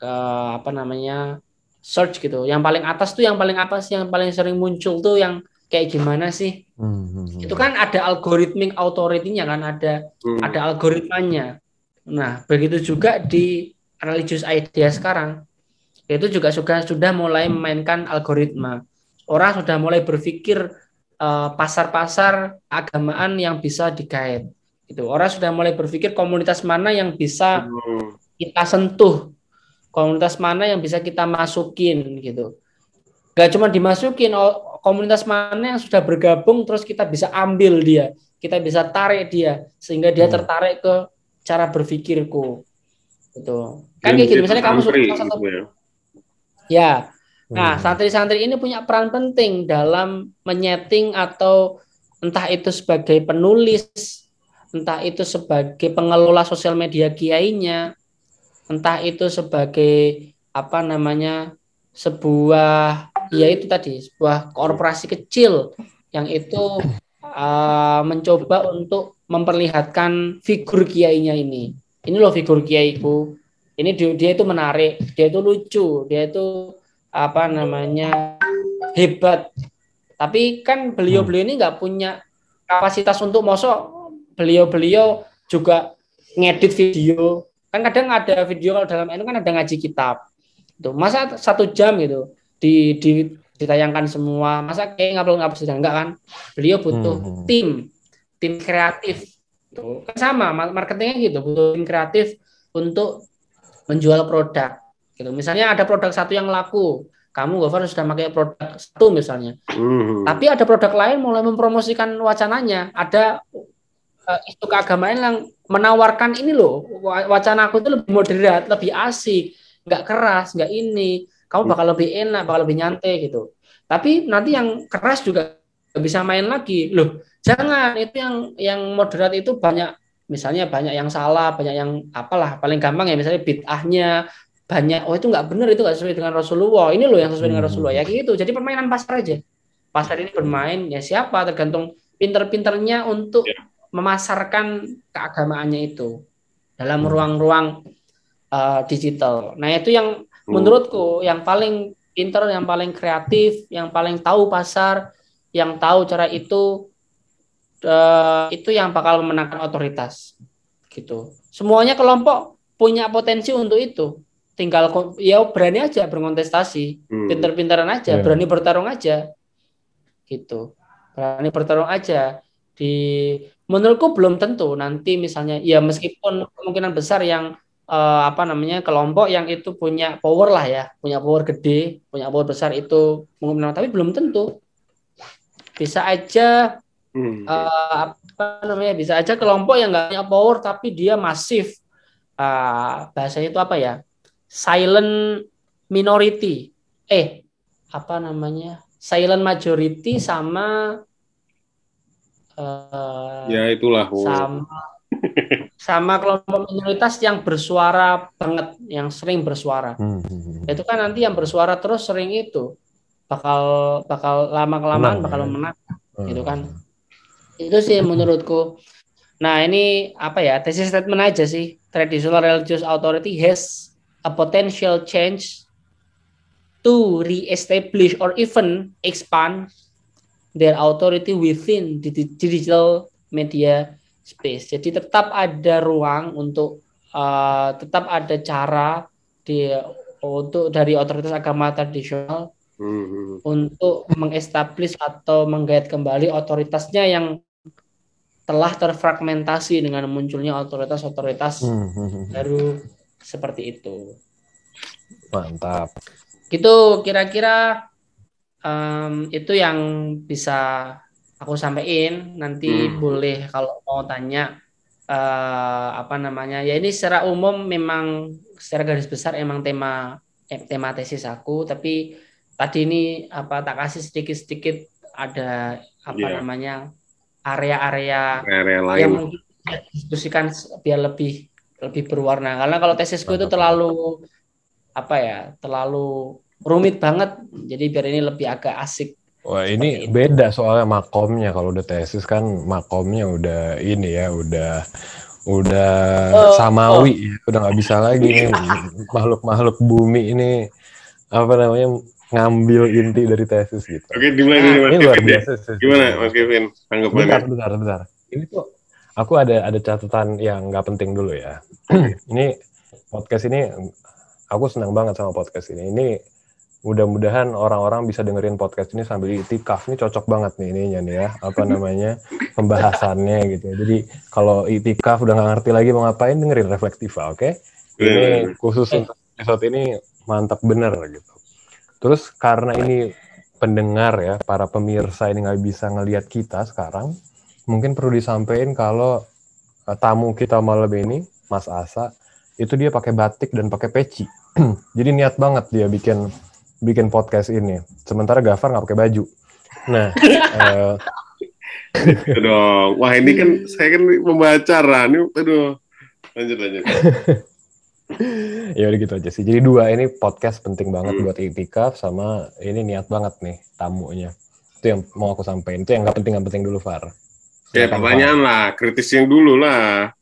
eh, apa namanya? search gitu. Yang paling atas tuh yang paling apa sih yang paling sering muncul tuh yang kayak gimana sih? Mhm. Itu kan ada algoritmik authority-nya kan ada Mhm. ada algoritmanya. Nah, begitu juga di religious idea sekarang. Itu juga sudah sudah mulai memainkan algoritma. Orang sudah mulai berpikir eh, pasar-pasar agamaan yang bisa digait. Gitu. Orang sudah mulai berpikir komunitas mana yang bisa Mhm. kita sentuh, komunitas mana yang bisa kita masukin gitu. Gak cuma dimasukin, komunitas mana yang sudah bergabung terus kita bisa ambil dia, kita bisa tarik dia sehingga dia Hmm. tertarik ke cara berpikirku. Gitu. Kan kayak gitu, misalnya kamu suka satu ya. Ya. Nah, Mhm. santri-santri ini punya peran penting dalam menyeting atau entah itu sebagai penulis, entah itu sebagai pengelola sosial media kiainya, entah itu sebagai apa namanya sebuah ya itu tadi sebuah korporasi kecil yang itu uh, mencoba untuk memperlihatkan figur kiainya ini. Ini loh figur kiaiku. Ini dia, dia itu menarik, dia itu lucu, dia itu apa namanya hebat. Tapi kan beliau-beliau ini nggak punya kapasitas untuk mosok beliau-beliau juga ngedit video. Kan kadang ada video kalau dalam itu kan ada ngaji kitab. Tuh, masa satu jam gitu di, di ditayangkan semua. Masa kayak ngapel sedang enggak kan? Beliau butuh Hmm. tim, tim kreatif. Tuh, kan sama marketingnya gitu, butuh tim kreatif untuk menjual produk. Gitu. Misalnya ada produk satu yang laku, kamu Gofar sudah pakai produk satu misalnya. Mhm. Tapi ada produk lain mulai mempromosikan wacananya. Ada eh, isu keagamaan yang menawarkan ini loh, wa- wacana aku itu lebih moderat, lebih asik, nggak keras, nggak ini. Kamu bakal lebih enak, bakal lebih nyantai gitu. Tapi nanti yang keras juga bisa main lagi. Loh, jangan itu yang yang moderat itu banyak misalnya banyak yang salah, banyak yang apalah paling gampang ya misalnya bid'ahnya banyak oh itu nggak benar itu nggak sesuai dengan Rasulullah ini loh yang sesuai dengan Hmm. Rasulullah ya gitu jadi permainan pasar aja pasar ini bermain ya siapa tergantung pinter-pinternya untuk Ya. memasarkan keagamaannya itu dalam ruang-ruang uh, digital nah itu yang Hmm. menurutku yang paling pinter yang paling kreatif yang paling tahu pasar yang tahu cara itu eh, itu yang bakal memenangkan otoritas gitu semuanya kelompok punya potensi untuk itu tinggal ya berani aja berkontestasi Mhm. pinter-pinteran aja Iya. berani bertarung aja gitu berani bertarung aja di menurutku belum tentu nanti misalnya ya meskipun kemungkinan besar yang eh, apa namanya kelompok yang itu punya power lah ya, punya power gede, punya power besar itu mengumumkan, tapi belum tentu. Bisa aja Hmm. eh, apa namanya bisa aja kelompok yang nggak punya power tapi dia masif Ah, bahasanya itu apa ya silent minority eh apa namanya silent majority sama eh, ya itulah. Wo. sama sama kelompok minoritas yang bersuara banget yang sering bersuara Hmm, hmm, hmm. itu kan nanti yang bersuara terus sering itu bakal bakal lama kelamaan Menang, bakal ya. menang Hmm. gitu kan. Itu sih menurutku. Nah ini apa ya tesis statement aja sih. Traditional religious authority has a potential change to re-establish or even expand their authority within the di- digital media space. Jadi tetap ada ruang untuk uh, tetap ada cara di untuk dari otoritas agama tradisional Hmm, hmm. untuk mengestablish atau menggait kembali otoritasnya yang telah terfragmentasi dengan munculnya otoritas-otoritas Hmm, hmm, hmm. baru seperti itu. Mantap. Gitu kira-kira em, itu yang bisa aku sampaikan. Nanti Hmm. boleh kalau mau tanya eh, apa namanya ya ini secara umum memang secara garis besar emang tema eh, tema tesis aku tapi tadi ini apa tak kasih sedikit-sedikit ada apa Iya. namanya area-area Area lain. yang mungkin diskusikan biar lebih lebih berwarna. Karena kalau tesisku itu terlalu apa ya terlalu rumit banget. Jadi biar ini lebih agak asik. Wah Seperti ini itu. beda soalnya makomnya. Kalau udah tesis kan makomnya udah ini ya udah udah Oh, samawi ya. udah nggak bisa lagi nih. Makhluk-makhluk bumi ini apa namanya ngambil inti dari tesis gitu. Oke, dimulai Nah, dulu Mas Ini luar Kevin deh. biasa. sih. Gimana Mas Kevin? Bentar, Tanggapannya? bentar, bentar. Ini tuh aku ada ada catatan yang nggak penting dulu ya. ini podcast ini aku senang banget sama podcast ini. Ini mudah-mudahan orang-orang bisa dengerin podcast ini sambil itikaf. Ini cocok banget nih ininya nih ya. Apa namanya pembahasannya gitu. Jadi kalau itikaf udah nggak ngerti lagi mau ngapain dengerin reflektiva, oke? Ini khusus untuk episode ini mantap bener gitu. Terus karena ini pendengar ya, para pemirsa ini nggak bisa ngelihat kita sekarang, mungkin perlu disampaikan kalau eh, tamu kita malam ini, Mas Asa, itu dia pakai batik dan pakai peci. Jadi niat banget dia bikin bikin podcast ini. Sementara Gafar nggak pakai baju. Nah, eh, dong. Wah ini kan saya kan membaca. Ini, aduh. Lanjut lanjut. ya udah gitu aja sih. Jadi dua ini podcast penting banget Hmm. buat itikaf sama ini niat banget nih tamunya. Itu yang mau aku sampaikan. Itu yang nggak penting nggak penting dulu Far. Ya pertanyaan lah, kritis yang dulu lah.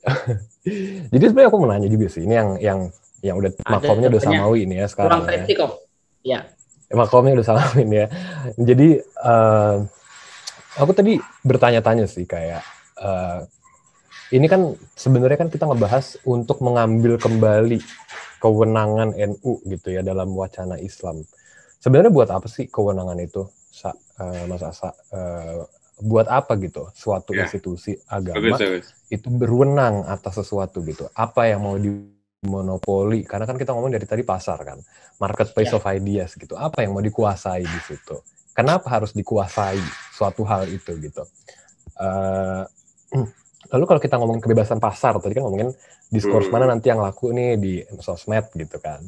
Jadi sebenarnya aku mau nanya juga sih. Ini yang yang yang udah Ada makomnya udah samawi ini ya kurang sekarang ya. kritik kok ya makomnya udah salamin ya. Jadi eh, aku tadi bertanya-tanya sih kayak eh, ini kan sebenarnya kan kita ngebahas untuk mengambil kembali kewenangan NU gitu ya dalam wacana Islam. Sebenarnya buat apa sih kewenangan itu, Sa, eh, Mas Asa? Eh, buat apa gitu? Suatu Ya. institusi Bagus agama bagus. itu berwenang atas sesuatu gitu. Apa yang mau dimonopoli? Karena kan kita ngomong dari tadi pasar kan, marketplace Ya. of ideas gitu. Apa yang mau dikuasai di situ? Kenapa harus dikuasai suatu hal itu gitu? Eh, lalu kalau kita ngomongin kebebasan pasar, tadi kan ngomongin diskurs Hmm. mana nanti yang laku nih di sosmed gitu kan.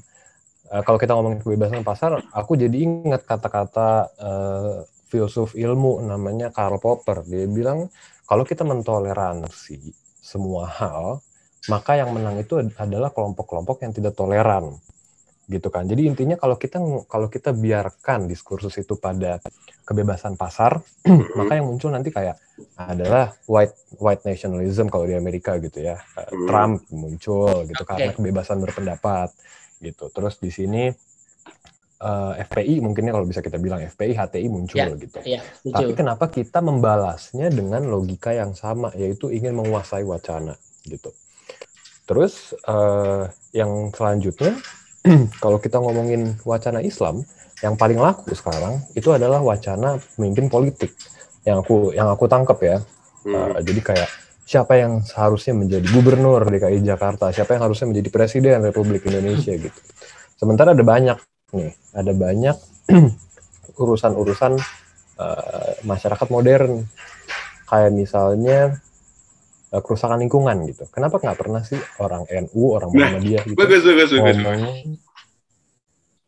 Eh, kalau kita ngomongin kebebasan pasar, aku jadi ingat kata-kata eh, filsuf ilmu namanya Karl Popper. Dia bilang kalau kita mentoleransi semua hal, maka yang menang itu ad- adalah kelompok-kelompok yang tidak toleran, gitu kan. Jadi intinya kalau kita kalau kita biarkan diskursus itu pada kebebasan pasar, maka yang muncul nanti kayak adalah white white nationalism kalau di Amerika gitu ya. Eh, Hmm. Trump muncul gitu Oke. karena kebebasan berpendapat gitu. Terus di sini eh, FPI mungkinnya kalau bisa kita bilang FPI HTI muncul Ya. gitu. ya Tapi lucu kenapa kita membalasnya dengan logika yang sama, yaitu ingin menguasai wacana, gitu. Terus eh, yang selanjutnya, kalau kita ngomongin wacana Islam, yang paling laku sekarang itu adalah wacana pemimpin politik. Yang aku yang aku tangkap ya. Hmm. Eh, jadi kayak siapa yang seharusnya menjadi gubernur DKI Jakarta, siapa yang harusnya menjadi presiden Republik Indonesia gitu. Sementara ada banyak nih, ada banyak urusan-urusan uh, masyarakat modern kayak misalnya uh, kerusakan lingkungan gitu. Kenapa nggak pernah sih orang NU, orang Nah, Muhammadiyah gitu Bagus, bagus, bagus. ngomong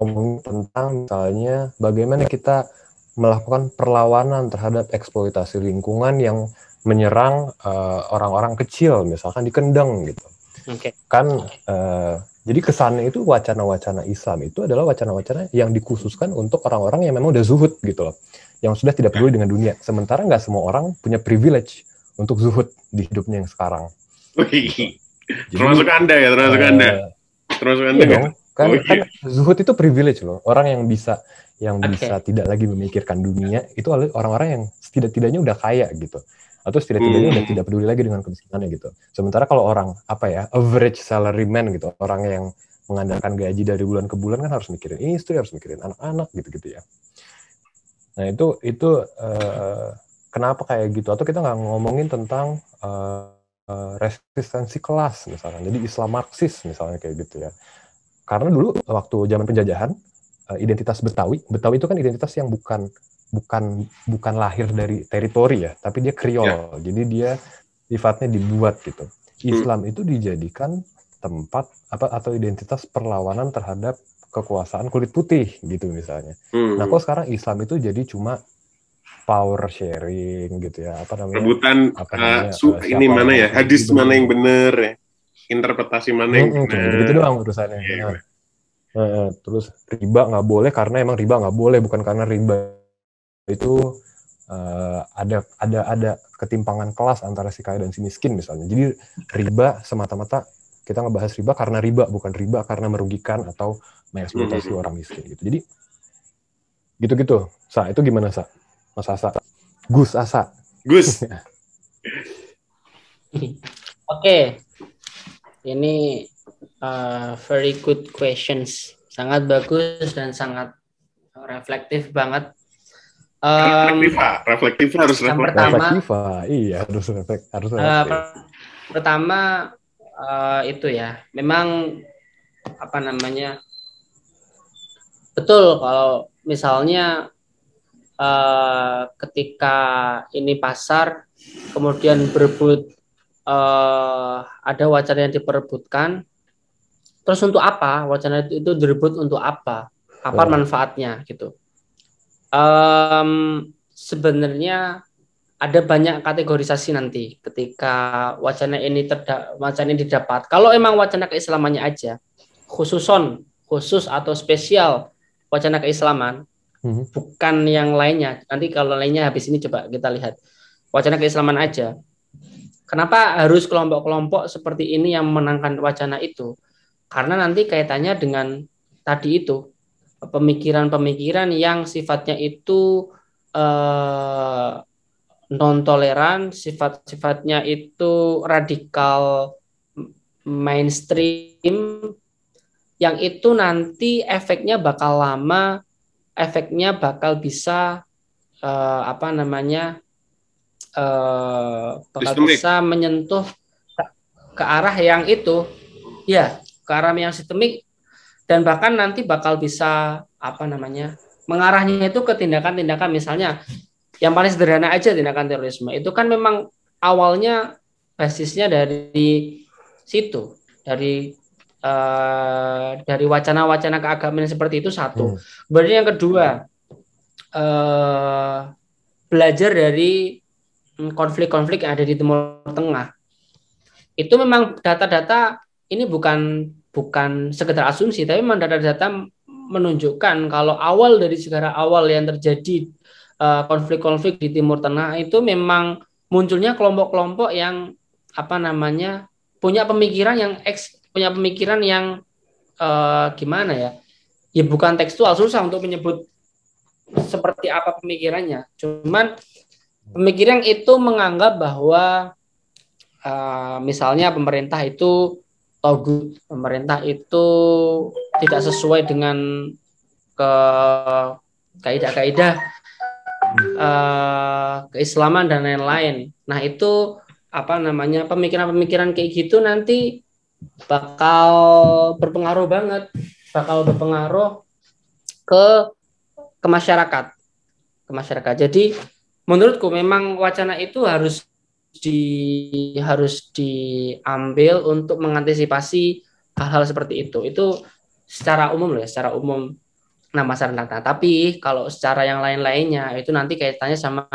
ngomong tentang misalnya bagaimana kita melakukan perlawanan terhadap eksploitasi lingkungan yang menyerang uh, orang-orang kecil misalkan di Kendeng gitu Oke. kan uh, jadi kesannya itu wacana-wacana Islam itu adalah wacana-wacana yang dikhususkan untuk orang-orang yang memang udah zuhud gitu loh yang sudah tidak peduli dengan dunia sementara nggak semua orang punya privilege untuk zuhud di hidupnya yang sekarang Wih, Jadi, termasuk anda ya, termasuk eh, anda, termasuk anda Iya dong. Kan, Oh, iya. kan zuhud itu privilege loh. Orang yang bisa yang Oke. bisa tidak lagi memikirkan dunia itu orang-orang yang setidak-tidaknya udah kaya gitu. Atau setidak-tidaknya Hmm. udah tidak peduli lagi dengan kemiskinannya gitu. Sementara kalau orang apa ya, average salaryman gitu, orang yang mengandalkan gaji dari bulan ke bulan kan harus mikirin istri, harus mikirin anak-anak gitu-gitu ya. Nah, itu itu eh, kenapa kayak gitu? Atau kita nggak ngomongin tentang eh, eh, resistensi kelas misalnya. Jadi Islam Marxis misalnya kayak gitu ya karena dulu waktu zaman penjajahan eh, identitas Betawi Betawi itu kan identitas yang bukan bukan bukan lahir dari teritori ya tapi dia kriol jadi dia sifatnya dibuat gitu Islam itu dijadikan tempat apa atau identitas perlawanan terhadap kekuasaan kulit putih gitu misalnya Hmm. nah kok sekarang Islam itu jadi cuma power sharing gitu ya apa namanya rebutan apa eh, namanya, su- eh, ini mana ya, hadis benar. mana yang benar ya, interpretasi mana yang cuma benar. gitu doang urusannya. Iya, Nah, eh, terus riba nggak boleh karena emang riba nggak boleh bukan karena riba itu eh, ada ada ada ketimpangan kelas antara si kaya dan si miskin misalnya. Jadi riba semata-mata kita ngebahas riba karena riba bukan riba karena merugikan atau mengeksploitasi Mhm. orang miskin gitu. Jadi gitu-gitu. Sa itu gimana sa? Mas Asa, Gus Asa. Gus, Oke, ini uh, very good questions, sangat bagus dan sangat reflektif banget. Um, reflektif, Pak. reflektif harus yang reflektif. pertama- Reflektiva, iya harus reflek harus uh, reflektif. per- pertama uh, itu ya, memang apa namanya betul kalau misalnya uh, ketika ini pasar kemudian berebut eh, ada wacana yang diperebutkan. Terus untuk apa? Wacana itu, itu direbut untuk apa? Apa Betul. manfaatnya gitu. Em, sebenarnya ada banyak kategorisasi nanti ketika wacana ini terda wacana ini didapat. Kalau emang wacana keislamannya aja khususon khusus atau spesial wacana keislaman Mhm. bukan yang lainnya. Nanti kalau lainnya habis ini coba kita lihat wacana keislaman aja. Kenapa harus kelompok-kelompok seperti ini yang memenangkan wacana itu? Karena nanti kaitannya dengan tadi itu pemikiran-pemikiran yang sifatnya itu eh, non toleran, sifat-sifatnya itu radikal mainstream yang itu nanti efeknya bakal lama efeknya bakal bisa eh, apa namanya eh, bakal Sistemik. bisa menyentuh ke, ke arah yang itu. Ya ke arah yang sistemik. Dan bahkan nanti bakal bisa apa namanya mengarahnya itu ke tindakan-tindakan. Misalnya yang paling sederhana aja tindakan terorisme. Itu kan memang awalnya basisnya dari situ dari eh, dari wacana-wacana keagamaan seperti itu satu Hmm. Kemudian yang kedua, eh, belajar dari konflik-konflik yang ada di Timur Tengah. Itu memang data-data ini bukan bukan sekedar asumsi, tapi memang data-data menunjukkan kalau awal dari sejarah awal yang terjadi eh, konflik-konflik di Timur Tengah itu memang munculnya kelompok-kelompok yang apa namanya punya pemikiran yang eks, punya pemikiran yang eh, gimana ya? ya bukan tekstual susah untuk menyebut seperti apa pemikirannya. Cuman pemikiran itu menganggap bahwa uh, misalnya pemerintah itu togut, pemerintah itu tidak sesuai dengan ke kaidah-kaidah uh, keislaman dan lain-lain. Nah itu apa namanya pemikiran-pemikiran kayak gitu nanti bakal berpengaruh banget, bakal berpengaruh ke ke masyarakat, ke masyarakat. Jadi menurutku memang wacana itu harus di harus diambil untuk mengantisipasi hal-hal seperti itu. Itu secara umum loh ya, secara umum nama masyarakat. Tapi kalau secara yang lain-lainnya itu nanti kaitannya sama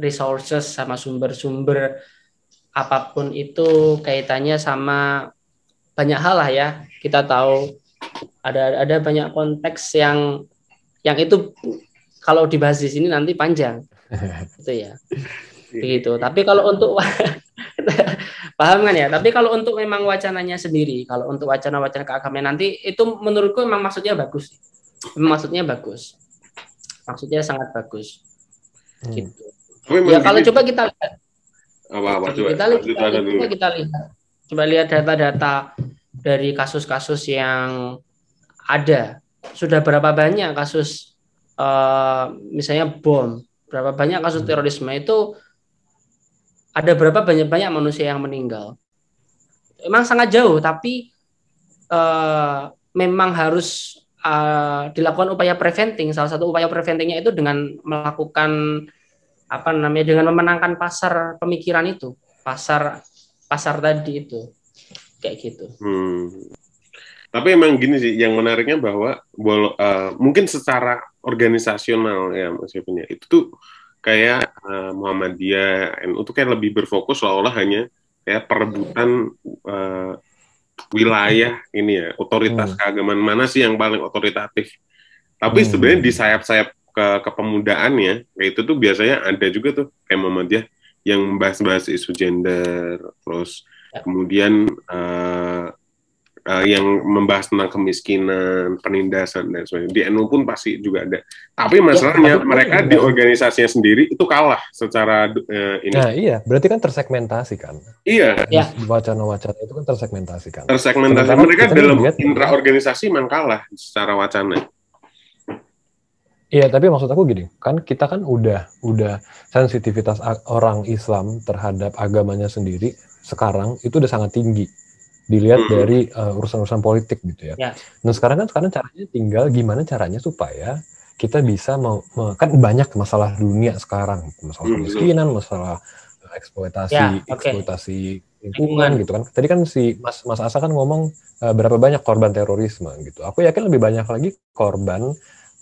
resources, sama sumber-sumber apa pun itu kaitannya sama banyak hal lah ya. Kita tahu ada ada banyak konteks yang yang itu kalau dibahas di sini nanti panjang. itu ya. Begitu. Tapi kalau untuk paham kan ya? Tapi kalau untuk memang wacananya sendiri, kalau untuk wacana-wacana keagamaan nanti itu menurutku memang maksudnya bagus. Maksudnya bagus. Maksudnya sangat bagus. Hmm. Gitu. Ya kalau coba kita lihat apa apa coba kita lihat kita, coba kita lihat coba lihat data-data dari kasus-kasus yang ada. Sudah berapa banyak kasus uh, misalnya bom berapa banyak kasus terorisme itu ada berapa banyak-banyak manusia yang meninggal. Emang sangat jauh tapi uh, memang harus uh, dilakukan upaya preventing. Salah satu upaya preventingnya itu dengan melakukan apa namanya dengan memenangkan pasar pemikiran itu pasar pasar tadi itu kayak gitu. Hmm. Tapi emang gini sih, yang menariknya bahwa uh, mungkin secara organisasional ya Mas punya itu tuh kayak uh, Muhammadiyah NU tuh kayak lebih berfokus seolah-olah hanya kayak perebutan uh, wilayah ini ya otoritas hmm. keagamaan mana sih yang paling otoritatif. Tapi hmm. sebenarnya di sayap-sayap ke kepemudaan ya itu tuh biasanya ada juga tuh kayak Muhammadiyah yang membahas-bahas isu gender terus. Kemudian uh, uh, yang membahas tentang kemiskinan penindasan dan sebagainya. Di NU pun pasti juga ada. Tapi ya, masalahnya ya, mereka di organisasinya sendiri itu kalah secara uh, ini. Nah iya. Berarti kan tersegmentasi kan? Iya. Ya. wacana-wacana itu kan tersegmentasi kan? Tersegmentasi. Sementara mereka dalam intra organisasi memang kalah secara wacana. Iya, tapi maksud aku gini, kan kita kan udah udah sensitivitas orang Islam terhadap agamanya sendiri sekarang itu udah sangat tinggi dilihat hmm. dari uh, urusan-urusan politik gitu ya. ya. Nah sekarang kan sekarang caranya tinggal gimana caranya supaya kita bisa mau, kan banyak masalah dunia sekarang, masalah hmm. kemiskinan, masalah eh, eksploitasi, ya, okay. eksploitasi lingkungan gitu kan. Tadi kan si Mas Mas Asa kan ngomong uh, berapa banyak korban terorisme gitu. Aku yakin lebih banyak lagi korban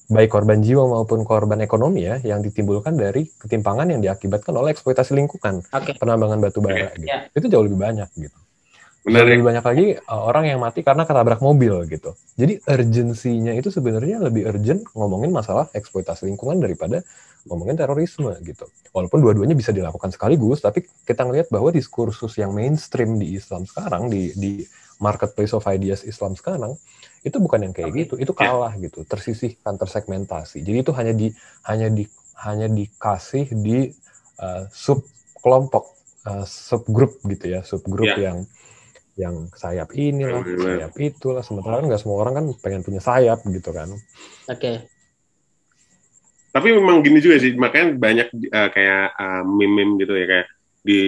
baik korban jiwa maupun korban ekonomi ya yang ditimbulkan dari ketimpangan yang diakibatkan oleh eksploitasi lingkungan okay. penambangan batu bara okay. gitu. Yeah. Itu jauh lebih banyak gitu. Benar, lebih banyak lagi uh, orang yang mati karena ketabrak mobil gitu. Jadi urgensinya itu sebenarnya lebih urgent ngomongin masalah eksploitasi lingkungan daripada ngomongin terorisme gitu. Walaupun dua-duanya bisa dilakukan sekaligus, tapi kita ngelihat bahwa diskursus yang mainstream di Islam sekarang di di marketplace of ideas Islam sekarang itu bukan yang kayak gitu itu ya. kalah gitu tersisihkan tersegmentasi jadi itu hanya di hanya di hanya dikasih di uh, sub kelompok uh, subgrup gitu ya subgrup yeah. yang yang sayap inilah mm -hmm. sayap itulah sementara nggak semua orang kan pengen punya sayap gitu kan oke okay. Tapi memang gini juga sih makanya banyak uh, kayak uh, meme-meme gitu ya kayak di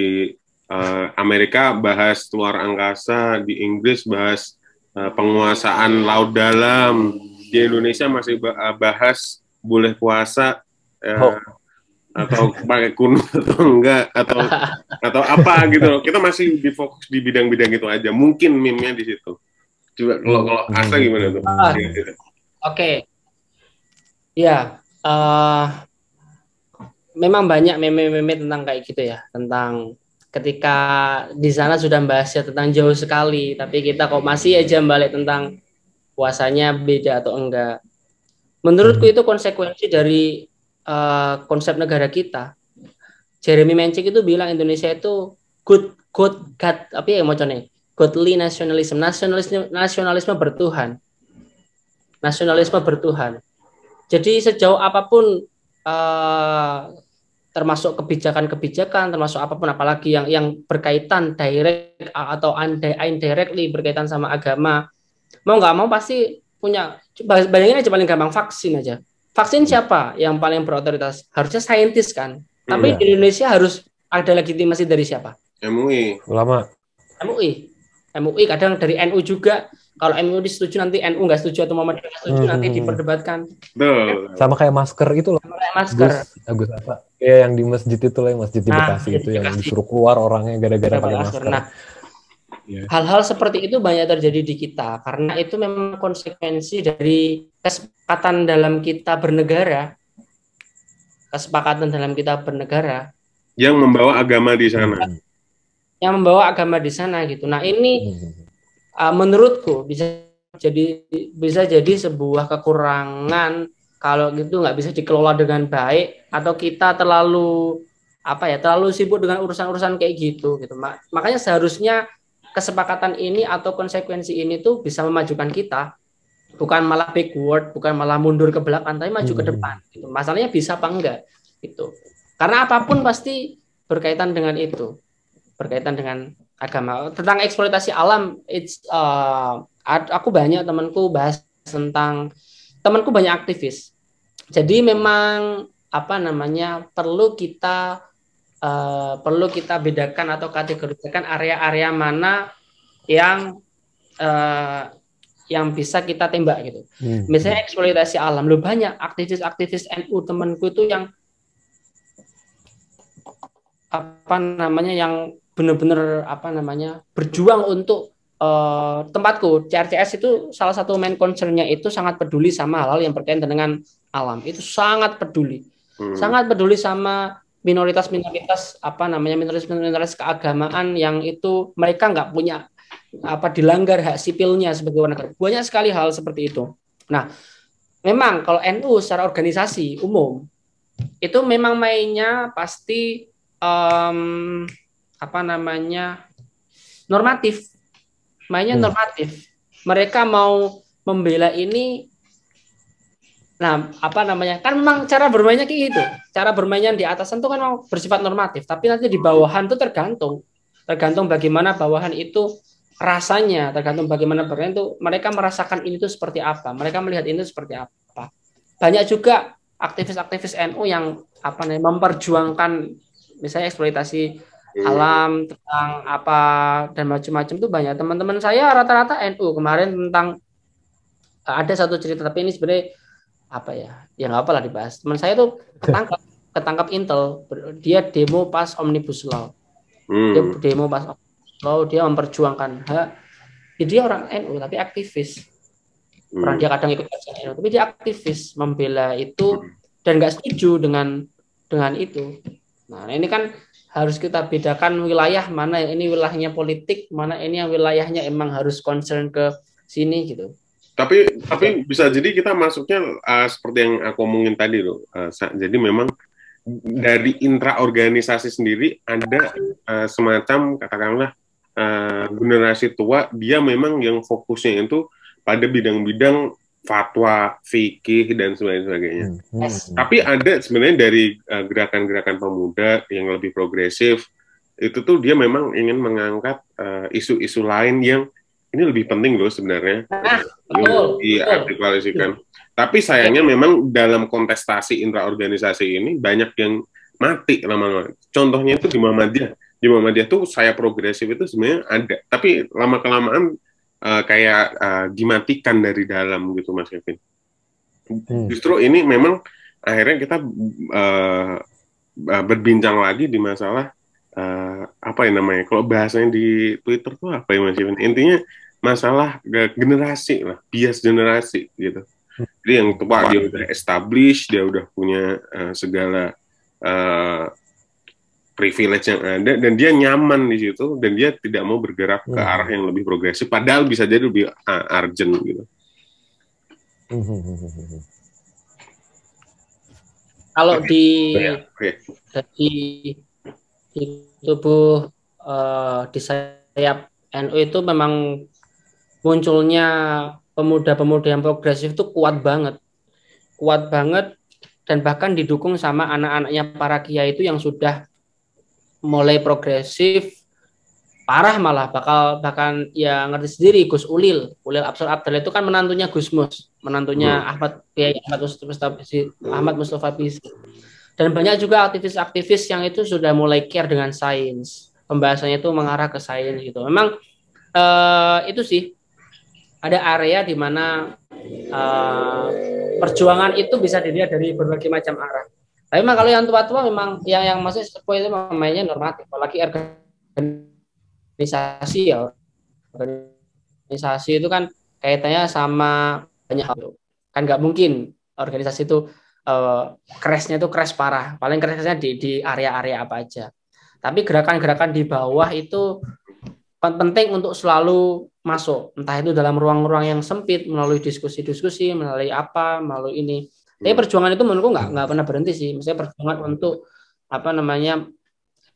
uh, Amerika bahas luar angkasa di Inggris bahas Eh, penguasaan laut dalam di Indonesia masih bahas boleh puasa eh, oh. atau pakai kuno atau enggak atau atau apa gitu kita masih di fokus di bidang-bidang itu aja mungkin meme-nya di situ coba kalau kalau Asa gimana tuh ah. oke okay. ya uh, memang banyak meme-meme tentang kayak gitu ya tentang ketika di sana sudah membahasnya tentang jauh sekali, tapi kita kok masih aja balik tentang puasanya beda atau enggak. Menurutku hmm. itu konsekuensi dari uh, konsep negara kita. Jeremy Mencik itu bilang Indonesia itu good good God apa ya mau godly nationalism nasionalisme nasionalisme bertuhan nasionalisme bertuhan jadi sejauh apa pun uh, termasuk kebijakan-kebijakan, termasuk apa pun apalagi yang yang berkaitan direct atau indirectly berkaitan sama agama, mau nggak mau pasti punya. Bayangin aja paling gampang vaksin aja. Vaksin siapa yang paling berotoritas? Harusnya saintis kan. Tapi iya. di Indonesia harus ada legitimasi dari siapa? MUI. Ulama. MUI. MUI kadang dari NU juga. Kalau MUI setuju nanti NU nggak setuju atau Muhammadiyah nggak setuju Hmm. nanti diperdebatkan. Betul. Sama kayak masker itu loh. Pakai masker. Gus, Agus apa? Ya yang di masjid itu lah, yang masjid di Nah, Bekasi itu yang Bekasi. disuruh keluar orangnya gara-gara Pakai masker. masker. Nah, hal-hal seperti itu banyak terjadi di kita karena itu memang konsekuensi dari kesepakatan dalam kita bernegara. Kesepakatan dalam kita bernegara Yang membawa agama di sana. Yang membawa agama di sana gitu. Nah, ini Hmm. Uh, menurutku bisa jadi bisa jadi sebuah kekurangan kalau gitu nggak bisa dikelola dengan baik atau kita terlalu apa ya terlalu sibuk dengan urusan-urusan kayak gitu gitu Ma- makanya seharusnya kesepakatan ini atau konsekuensi ini tuh bisa memajukan kita bukan malah backward bukan malah mundur ke belakang tapi maju ke Hmm. depan gitu. masalahnya bisa apa enggak gitu karena apa pun pasti berkaitan dengan itu berkaitan dengan agama. Tentang eksploitasi alam it's uh, aku banyak temanku bahas tentang temanku banyak aktivis. Jadi memang apa namanya perlu kita uh, perlu kita bedakan atau kategorikan area-area mana yang uh, yang bisa kita tembak gitu. Hmm. misalnya eksploitasi alam. Lo banyak aktivis-aktivis NU temanku itu yang apa namanya yang benar-benar apa namanya berjuang untuk eh, tempatku CRCS itu salah satu main concernnya itu sangat peduli sama hal-hal yang berkaitan dengan alam itu sangat peduli Hmm. sangat peduli sama minoritas-minoritas apa namanya minoritas-minoritas keagamaan yang itu mereka nggak punya apa dilanggar hak sipilnya sebagai warga negara. Banyak sekali hal seperti itu. Nah, memang kalau NU secara organisasi umum itu memang mainnya pasti em, apa namanya normatif, mainnya Hmm. normatif. Mereka mau membela ini Nah, apa namanya? Kan memang cara bermainnya kayak gitu. Cara bermainnya di atasan itu kan memang bersifat normatif, tapi nanti di bawahan itu tergantung. Tergantung bagaimana bawahan itu rasanya, tergantung bagaimana bawahan itu mereka merasakan ini tuh seperti apa, mereka melihat ini seperti apa. Banyak juga aktivis-aktivis NU yang apa namanya memperjuangkan misalnya eksploitasi. Alam tentang apa dan macam-macam itu banyak. Teman-teman saya rata-rata NU kemarin tentang ada satu cerita tapi ini sebenarnya apa ya? Ya nggak apa lah dibahas. Teman saya tuh ketangkap ketangkap Intel. Dia demo pas omnibus law. Dia Hmm. demo pas omnibus law dia memperjuangkan. Hak ya dia orang NU tapi aktivis. Orang Hmm. dia kadang ikut NU tapi dia aktivis membela itu dan nggak setuju dengan dengan itu. Nah ini kan harus kita bedakan wilayah mana yang ini wilayahnya politik mana ini yang wilayahnya emang harus concern ke sini gitu Tapi tapi bisa jadi kita masuknya uh, seperti yang aku omongin tadi loh. Uh, jadi memang dari intra organisasi sendiri ada uh, semacam katakanlah uh, generasi tua dia memang yang fokusnya itu pada bidang-bidang fatwa, fikih dan sebagainya. Hmm. Yes. Tapi ada sebenarnya dari uh, gerakan-gerakan pemuda yang lebih progresif itu tuh dia memang ingin mengangkat uh, isu-isu lain yang ini lebih penting loh sebenarnya Nah, betul, diartikulasikan. Tapi sayangnya memang dalam kontestasi intraorganisasi ini banyak yang mati lama-lama. Contohnya itu di Muhammadiyah. Di Muhammadiyah tuh saya progresif itu sebenarnya ada, tapi lama kelamaan uh, kayak uh, dimatikan dari dalam gitu Mas Kevin. Hmm. Justru ini memang akhirnya kita uh, berbincang lagi di masalah uh, apa ya namanya? Kalau bahasanya di Twitter tuh apa ya Mas Kevin? Intinya masalah ge- generasi lah, bias generasi gitu. Jadi yang tua dia udah establish, dia udah punya uh, segala uh, privilege yang ada dan dia nyaman di situ dan dia tidak mau bergerak ke Hmm. arah yang lebih progresif padahal bisa jadi lebih uh, urgent gitu. Hmm, kalau di di di tubuh eh, di sayap NU itu memang munculnya pemuda-pemuda yang progresif itu kuat banget, kuat banget dan bahkan didukung sama anak-anaknya para kiai itu yang sudah mulai progresif parah malah. Bakal bahkan ya ngerti sendiri Gus Ulil. Ulil Absal Abdal itu kan menantunya Gus Mus. Menantunya Ahmad Kiai Ahmad Mustafa Ahmad Mustafa Bisi. Dan banyak juga aktivis-aktivis yang itu sudah mulai care dengan sains. Pembahasannya itu mengarah ke sains gitu. Memang uh, itu sih. Ada area di mana uh, perjuangan itu bisa dilihat dari berbagai macam arah. Tapi memang kalau yang tua-tua memang yang yang masih sepuh itu mainnya normatif, apalagi organisasi ya. Organisasi itu kan kaitannya sama banyak hal. Kan nggak mungkin organisasi itu uh, crashnya itu crash parah. Paling crashnya di di area-area apa aja. Tapi gerakan-gerakan di bawah itu penting untuk selalu masuk. Entah itu dalam ruang-ruang yang sempit, melalui diskusi-diskusi, melalui apa, melalui ini. Tapi hmm. perjuangan itu menurutku nggak nggak pernah berhenti sih. Misalnya perjuangan untuk apa namanya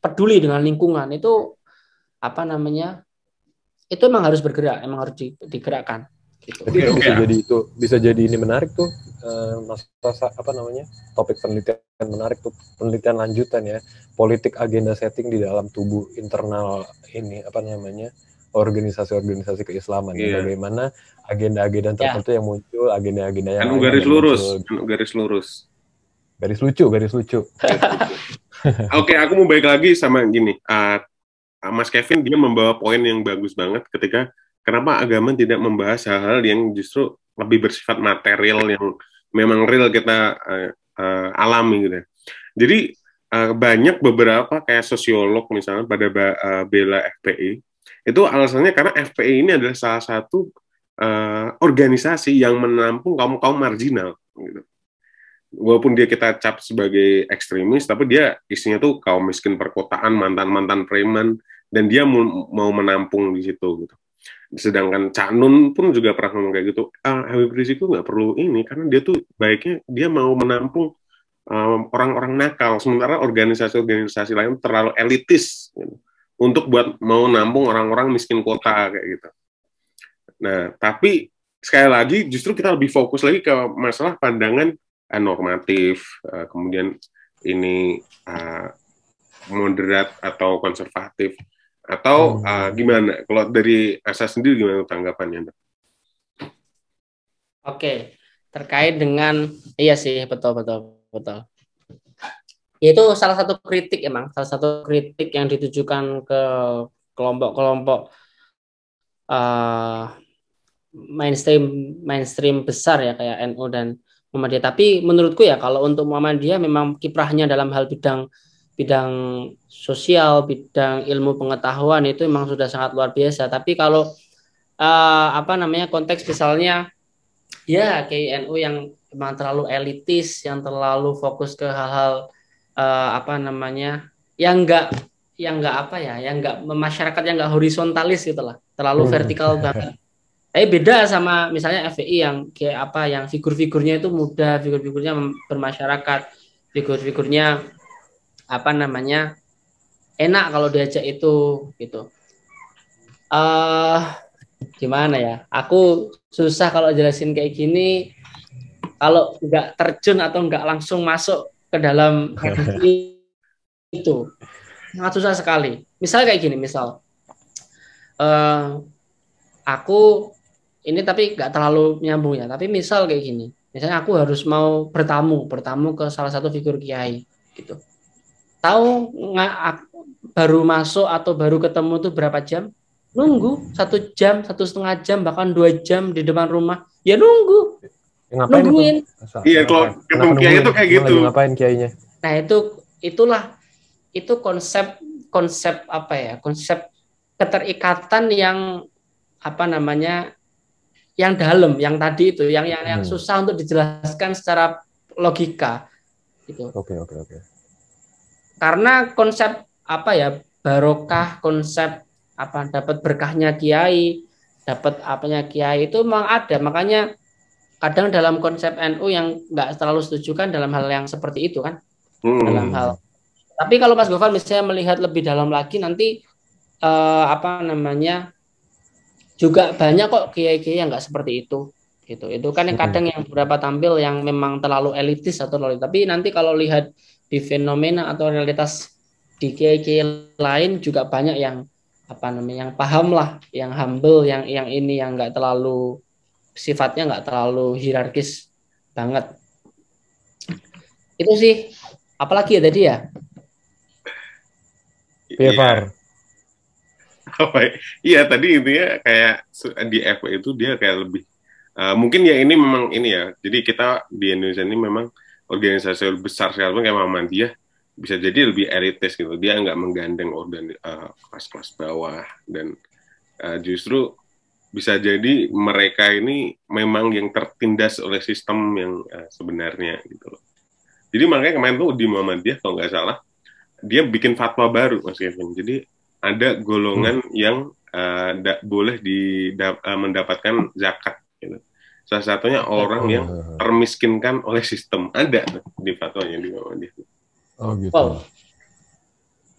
peduli dengan lingkungan itu apa namanya itu emang harus bergerak, emang harus digerakkan. Gitu. Jadi okay, bisa okay. jadi itu bisa jadi ini menarik tuh uh, masa apa namanya topik penelitian menarik tuh penelitian lanjutan ya politik agenda setting di dalam tubuh internal ini apa namanya organisasi-organisasi keislaman yeah. bagaimana agenda-agenda tertentu yeah. yang muncul agenda-agenda yang anu garis lurus muncul. garis lurus garis lucu garis lucu oke okay, aku mau balik lagi sama gini uh, Mas Kevin dia membawa poin yang bagus banget ketika kenapa agama tidak membahas hal-hal yang justru lebih bersifat material yang memang real kita uh, uh, alami gitu. Ya. Jadi uh, banyak beberapa kayak sosiolog misalnya pada uh, bela FPI itu alasannya karena FPI ini adalah salah satu uh, organisasi yang menampung kaum kaum marginal gitu. Walaupun dia kita cap sebagai ekstremis, tapi dia isinya tuh kaum miskin perkotaan, mantan mantan preman, dan dia mau menampung di situ gitu sedangkan Cak Nun pun juga pernah ngomong kayak gitu ah, Habib Rizik itu nggak perlu ini karena dia tuh baiknya dia mau menampung orang orang-orang nakal sementara organisasi-organisasi lain terlalu elitis gitu, untuk buat mau nampung orang-orang miskin kota kayak gitu nah tapi sekali lagi justru kita lebih fokus lagi ke masalah pandangan uh, normatif uh, kemudian ini uh, moderat atau konservatif atau hmm. uh, gimana? Kalau dari Asa sendiri gimana tanggapannya? Oke, terkait dengan iya sih betul betul betul. Itu salah satu kritik emang, salah satu kritik yang ditujukan ke kelompok-kelompok uh, mainstream mainstream besar ya kayak NU dan Muhammadiyah. Tapi menurutku ya kalau untuk Muhammadiyah memang kiprahnya dalam hal bidang bidang sosial, bidang ilmu pengetahuan itu memang sudah sangat luar biasa. Tapi kalau uh, apa namanya konteks misalnya ya KNU yang memang terlalu elitis, yang terlalu fokus ke hal-hal uh, apa namanya yang enggak yang enggak apa ya, yang enggak masyarakat yang enggak horizontalis gitu lah, terlalu hmm. vertikal banget. Tapi beda sama misalnya FPI yang kayak apa yang figur-figurnya itu muda, figur-figurnya bermasyarakat, figur-figurnya apa namanya enak kalau diajak itu gitu uh, gimana ya aku susah kalau jelasin kayak gini kalau nggak terjun atau nggak langsung masuk ke dalam itu. Sangat susah sekali. Misal kayak gini misal uh, aku ini tapi nggak terlalu nyambung ya tapi misal kayak gini. Misalnya aku harus mau bertamu bertamu ke salah satu figur kiai gitu. Tahu nggak baru masuk atau baru ketemu tuh berapa jam? Nunggu. Satu jam satu setengah jam bahkan dua jam di depan rumah. Ya nunggu ngapain nungguin. Itu? iya kalau ketemu kiai itu kayak gitu? ngapain kiainya? Nah itu itulah itu konsep konsep apa ya? Konsep keterikatan yang apa namanya yang dalam yang tadi itu yang yang, hmm. yang susah untuk dijelaskan secara logika gitu. Oke okay, oke okay, oke. Okay karena konsep apa ya barokah konsep apa dapat berkahnya kiai dapat apanya kiai itu memang ada. Makanya kadang dalam konsep NU yang nggak terlalu setuju kan dalam hal yang seperti itu kan? Hmm. dalam hal. Tapi kalau Mas Gofar misalnya melihat lebih dalam lagi nanti eh, apa namanya juga banyak kok kiai-kiai yang nggak seperti itu gitu. Itu kan yang kadang yang beberapa tampil yang memang terlalu elitis atau terlalu tapi nanti kalau lihat di fenomena atau realitas di kiai-kiai lain juga banyak yang apa namanya yang paham lah yang humble yang yang ini yang nggak terlalu sifatnya nggak terlalu hierarkis banget itu sih apalagi ya tadi ya Iya, apa ya? Iya tadi intinya kayak su- di FW itu dia kayak lebih uh, mungkin ya ini memang ini ya. Jadi kita di Indonesia ini memang organisasi besar sekalipun kayak Muhammadiyah bisa jadi lebih elitis gitu. Dia nggak menggandeng organ uh, kelas-kelas bawah dan uh, justru bisa jadi mereka ini memang yang tertindas oleh sistem yang uh, sebenarnya gitu loh. Jadi makanya kemarin tuh di Muhammadiyah kalau nggak salah dia bikin fatwa baru Mas Kevin. Jadi ada golongan yang uh, da- boleh di da- uh, mendapatkan zakat gitu. Salah satunya orang yang termiskinkan oleh sistem. Ada di fatwanya di Muhammadiyah. Oh gitu. Wow.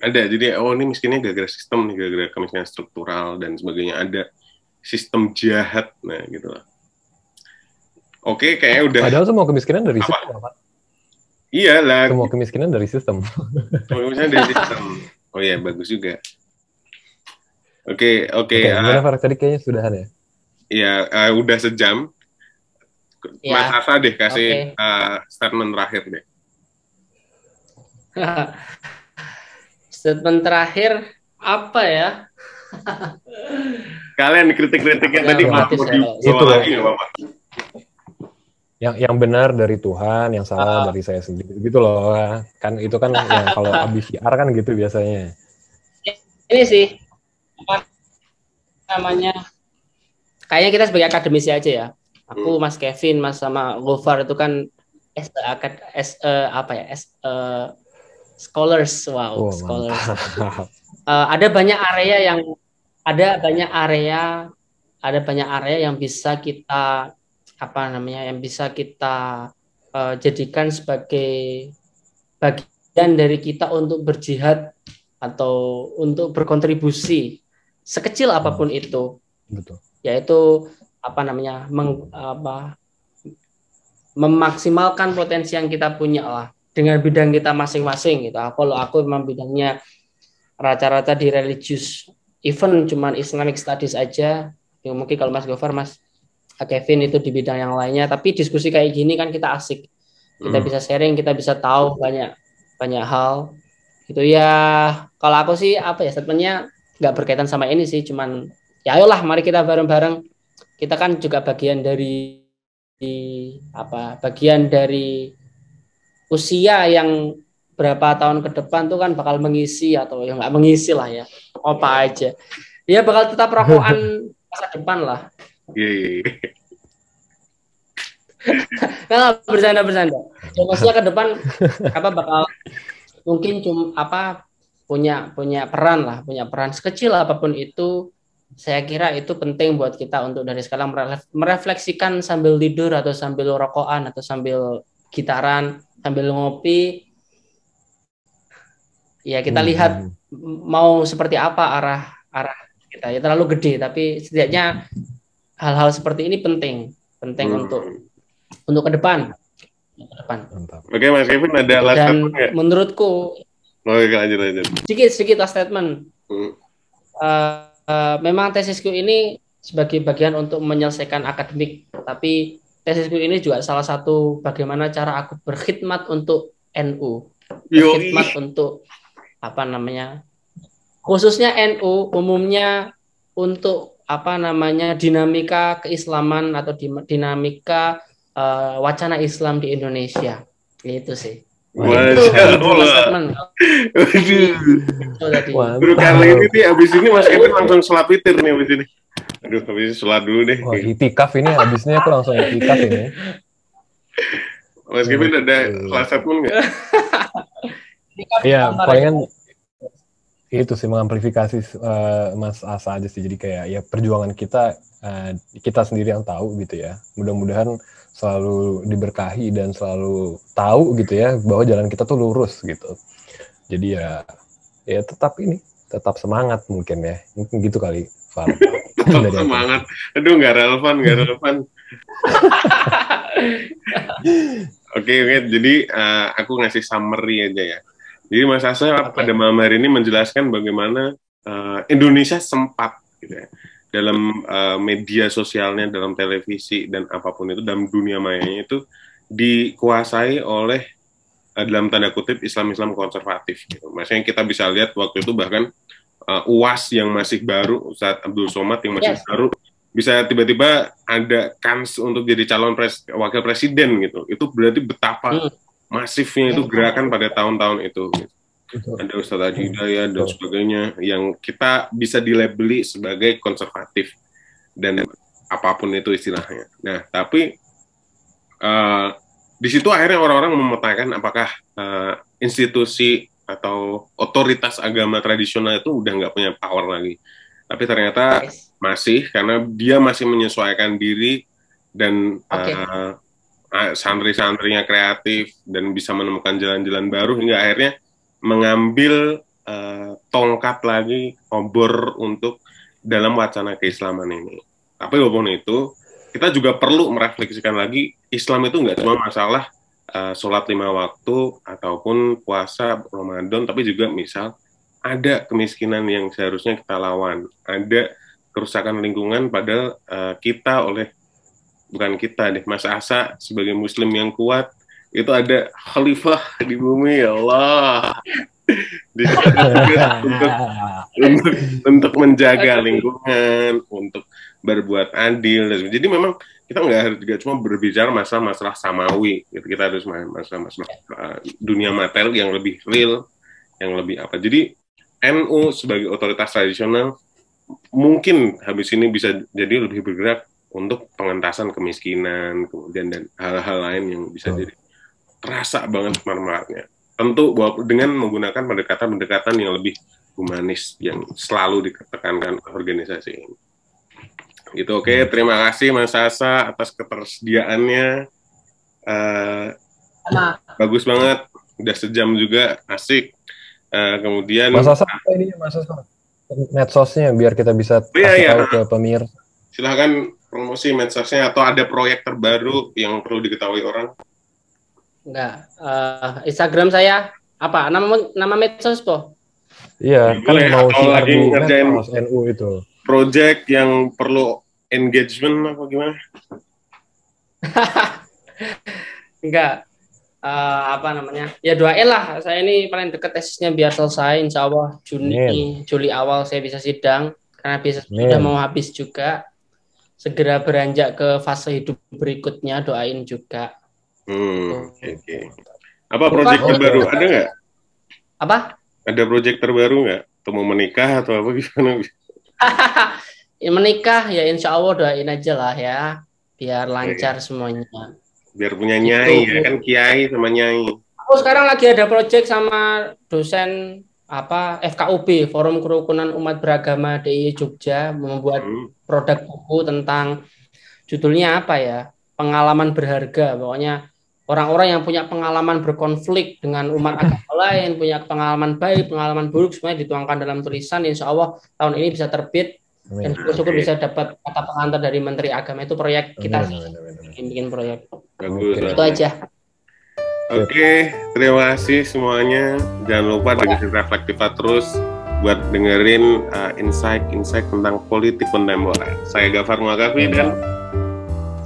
Ada. Jadi oh ini miskinnya gara-gara sistem nih, gara-gara kemiskinan struktural dan sebagainya. Ada sistem jahat nah gitu lah. Oke, kayaknya udah Padahal semua kemiskinan dari Apa? sistem, Pak. iya lah. Semua kemiskinan dari sistem. Misalnya dari sistem. Oh iya, bagus juga. Oke, oke. Oke, ah, gimana Fark? Tadi kayaknya sudahan ya? Iya, eh, udah sejam. Ya, Mas Asa deh kasih oke. eh, statement terakhir deh. Statement terakhir apa ya? Kalian kritik-kritiknya Ya, tadi otomatis mau ya, di kalau- Itu loh. lagi. Yang yang benar dari Tuhan, yang salah Ah. dari saya sendiri. Gitu loh. Kan itu kan yang kalau abis siar kan gitu biasanya. Ini sih apa namanya? Kayaknya kita sebagai akademisi aja ya. Aku, Mas Kevin, Mas sama Gofar itu kan S akad S eh, apa ya? S eh, scholars, wow, Wah, scholars. Eh, ada banyak area yang ada banyak area ada banyak area yang bisa kita apa namanya yang bisa kita eh, jadikan sebagai bagian dari kita untuk berjihad atau untuk berkontribusi sekecil apa pun itu Betul. yaitu apa namanya meng- apa memaksimalkan potensi yang kita punya lah dengan bidang kita masing-masing gitu. Kalau aku memang bidangnya rata-rata di religious even cuman Islamic studies aja. Ya, mungkin kalau Mas Gofar, Mas Kevin itu di bidang yang lainnya. Tapi diskusi kayak gini kan kita asik. Kita Hmm. bisa sharing, kita bisa tahu banyak banyak hal. Gitu ya. Kalau aku sih apa ya statementnya nggak berkaitan sama ini sih, cuman ya ayolah mari kita bareng-bareng. Kita kan juga bagian dari di apa bagian dari usia yang berapa tahun ke depan tuh kan bakal mengisi atau yang nggak mengisi lah ya apa aja dia bakal tetap rokokan masa depan lah Iya, iya, iya. nah, bercanda bercanda ya, maksudnya ke depan apa bakal mungkin cuma apa punya punya peran lah punya peran sekecil apa pun itu saya kira itu penting buat kita untuk dari sekarang meref- merefleksikan sambil tidur atau sambil rokokan atau sambil gitaran sambil ngopi ya kita Hmm. lihat mau seperti apa arah arah kita ya terlalu gede tapi setidaknya hal-hal seperti ini penting penting Hmm. untuk untuk ke depan ke depan. Oke, Mas Kevin ada last dan statement menurutku Oke, lanjut, lanjut. sedikit sedikit last statement Hmm. Eh, eh, memang tesisku ini sebagai bagian untuk menyelesaikan akademik tapi tesisku ini juga salah satu bagaimana cara aku berkhidmat untuk NU Yoi. berkhidmat untuk apa namanya khususnya NU umumnya untuk apa namanya dinamika keislaman atau di- dinamika eh, wacana Islam di Indonesia itu sih itu statement Waduh. Baru kali ini nih, abis ini Mas Kevin langsung sholat witir nih abis ini. Aduh, abis ini sholat dulu deh. Wah, itikaf ini habisnya aku langsung itikaf ini. Mas Kevin ada last statement nggak? Iya, palingan itu sih mengamplifikasi eh, Mas Asa aja sih. Jadi kayak ya perjuangan kita eh, kita sendiri yang tahu gitu ya. Mudah-mudahan selalu diberkahi dan selalu tahu gitu ya bahwa jalan kita tuh lurus gitu. Jadi ya ya tetap ini, tetap semangat mungkin ya. Mungkin gitu kali, Far. Tetap Dari aku. semangat. Aduh, nggak relevan, nggak relevan. Oke, oke. Jadi eh, aku ngasih summary aja ya. Jadi Mas Asa Oke. pada malam hari ini menjelaskan bagaimana eh, Indonesia sempat gitu ya, dalam eh, media sosialnya, dalam televisi dan apa pun itu dalam dunia mayanya itu dikuasai oleh eh, dalam tanda kutip Islam-Islam konservatif. Gitu. Maksudnya kita bisa lihat waktu itu bahkan uh, UAS yang masih baru, Ustadz Abdul Somad yang masih Yes. baru, bisa tiba-tiba ada kans untuk jadi calon pres wakil presiden gitu. Itu berarti betapa Hmm. Masifnya itu gerakan pada tahun-tahun itu. gitu. Ada Ustadz Haji Hidayat dan Betul. sebagainya yang kita bisa dilabeli sebagai konservatif dan apa pun itu istilahnya. Nah, tapi eh, di situ akhirnya orang-orang memetakan apakah eh, institusi atau otoritas agama tradisional itu udah nggak punya power lagi. Tapi ternyata masih karena dia masih menyesuaikan diri dan Oke. eh, ah, santri-santrinya kreatif dan bisa menemukan jalan-jalan baru hingga akhirnya mengambil eh, tongkat lagi obor untuk dalam wacana keislaman ini. Tapi walaupun itu kita juga perlu merefleksikan lagi Islam itu nggak cuma masalah eh, sholat lima waktu ataupun puasa Ramadan, tapi juga misal ada kemiskinan yang seharusnya kita lawan, ada kerusakan lingkungan padahal eh, kita oleh bukan kita deh Mas Asa sebagai muslim yang kuat itu ada khalifah di bumi ya Allah untuk, untuk untuk menjaga lingkungan untuk berbuat adil dan sebagainya. jadi memang kita nggak harus juga cuma berbicara masalah-masalah samawi gitu. kita harus masalah-masalah uh, dunia material yang lebih real yang lebih apa jadi NU sebagai otoritas tradisional mungkin habis ini bisa jadi lebih bergerak untuk pengentasan kemiskinan kemudian dan hal-hal lain yang bisa jadi terasa banget manfaatnya tentu bahwa dengan menggunakan pendekatan-pendekatan yang lebih humanis yang selalu ditekankan oleh organisasi ini. Gitu oke, terima kasih Mas Sasa atas ketersediaannya. Eh, Sama. bagus banget, udah sejam juga, asik. Eh, kemudian Mas Asa apa ini Mas Asa? Medsosnya biar kita bisa Iya, kasih iya. tahu ke pemirsa. silahkan promosi medsosnya atau ada proyek terbaru yang perlu diketahui orang. Enggak. Eh, Instagram saya apa? Nama nama medsos po? Iya, Ya, kan boleh. mau Atau lagi di ngerjain- NU itu. Project yang perlu engagement apa gimana? Enggak. Eh, apa namanya? Ya doain lah. Saya ini paling deket tesisnya biar selesai. Insya Allah Juni, Juli awal saya bisa sidang karena bisa sudah mau habis juga. Segera beranjak ke fase hidup berikutnya. Doain juga. Hmm, oke. oke. Apa oh. terbaru? Ada nggak? Apa? Ada project terbaru nggak? Atau mau menikah atau apa gimana? Menikah ya insya Allah doain aja lah ya. Biar lancar semuanya. Biar punya nyai Itu. ya kan kiai sama nyai. Aku sekarang lagi ada project sama dosen apa FKUB Forum Kerukunan Umat Beragama DIY Jogja membuat Hmm. produk buku tentang judulnya apa ya? Pengalaman berharga. Pokoknya orang-orang yang punya pengalaman berkonflik dengan umat agama lain punya pengalaman baik pengalaman buruk semuanya dituangkan dalam tulisan. Insya Allah tahun ini bisa terbit dan syukur-syukur bisa dapat kata pengantar dari Menteri Agama. Itu proyek kita Amin, amin, bikin, bikin proyek. Bagus. Itu aja Oke, terima kasih semuanya. Jangan lupa dengerin Reflektiva terus buat dengerin uh, insight-insight tentang politik kontemporer. Saya Gafar Muakafi dan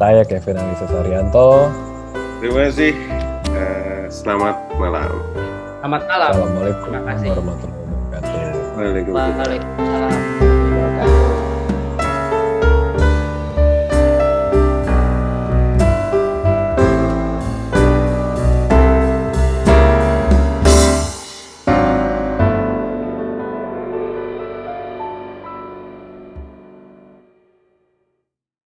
Saya Kevin Alisa Saryanto. terima kasih. Uh, selamat malam. selamat malam Assalamualaikum Terima kasih. warahmatullahi wabarakatuh. Waalaikumsalam. Waalaikumsalam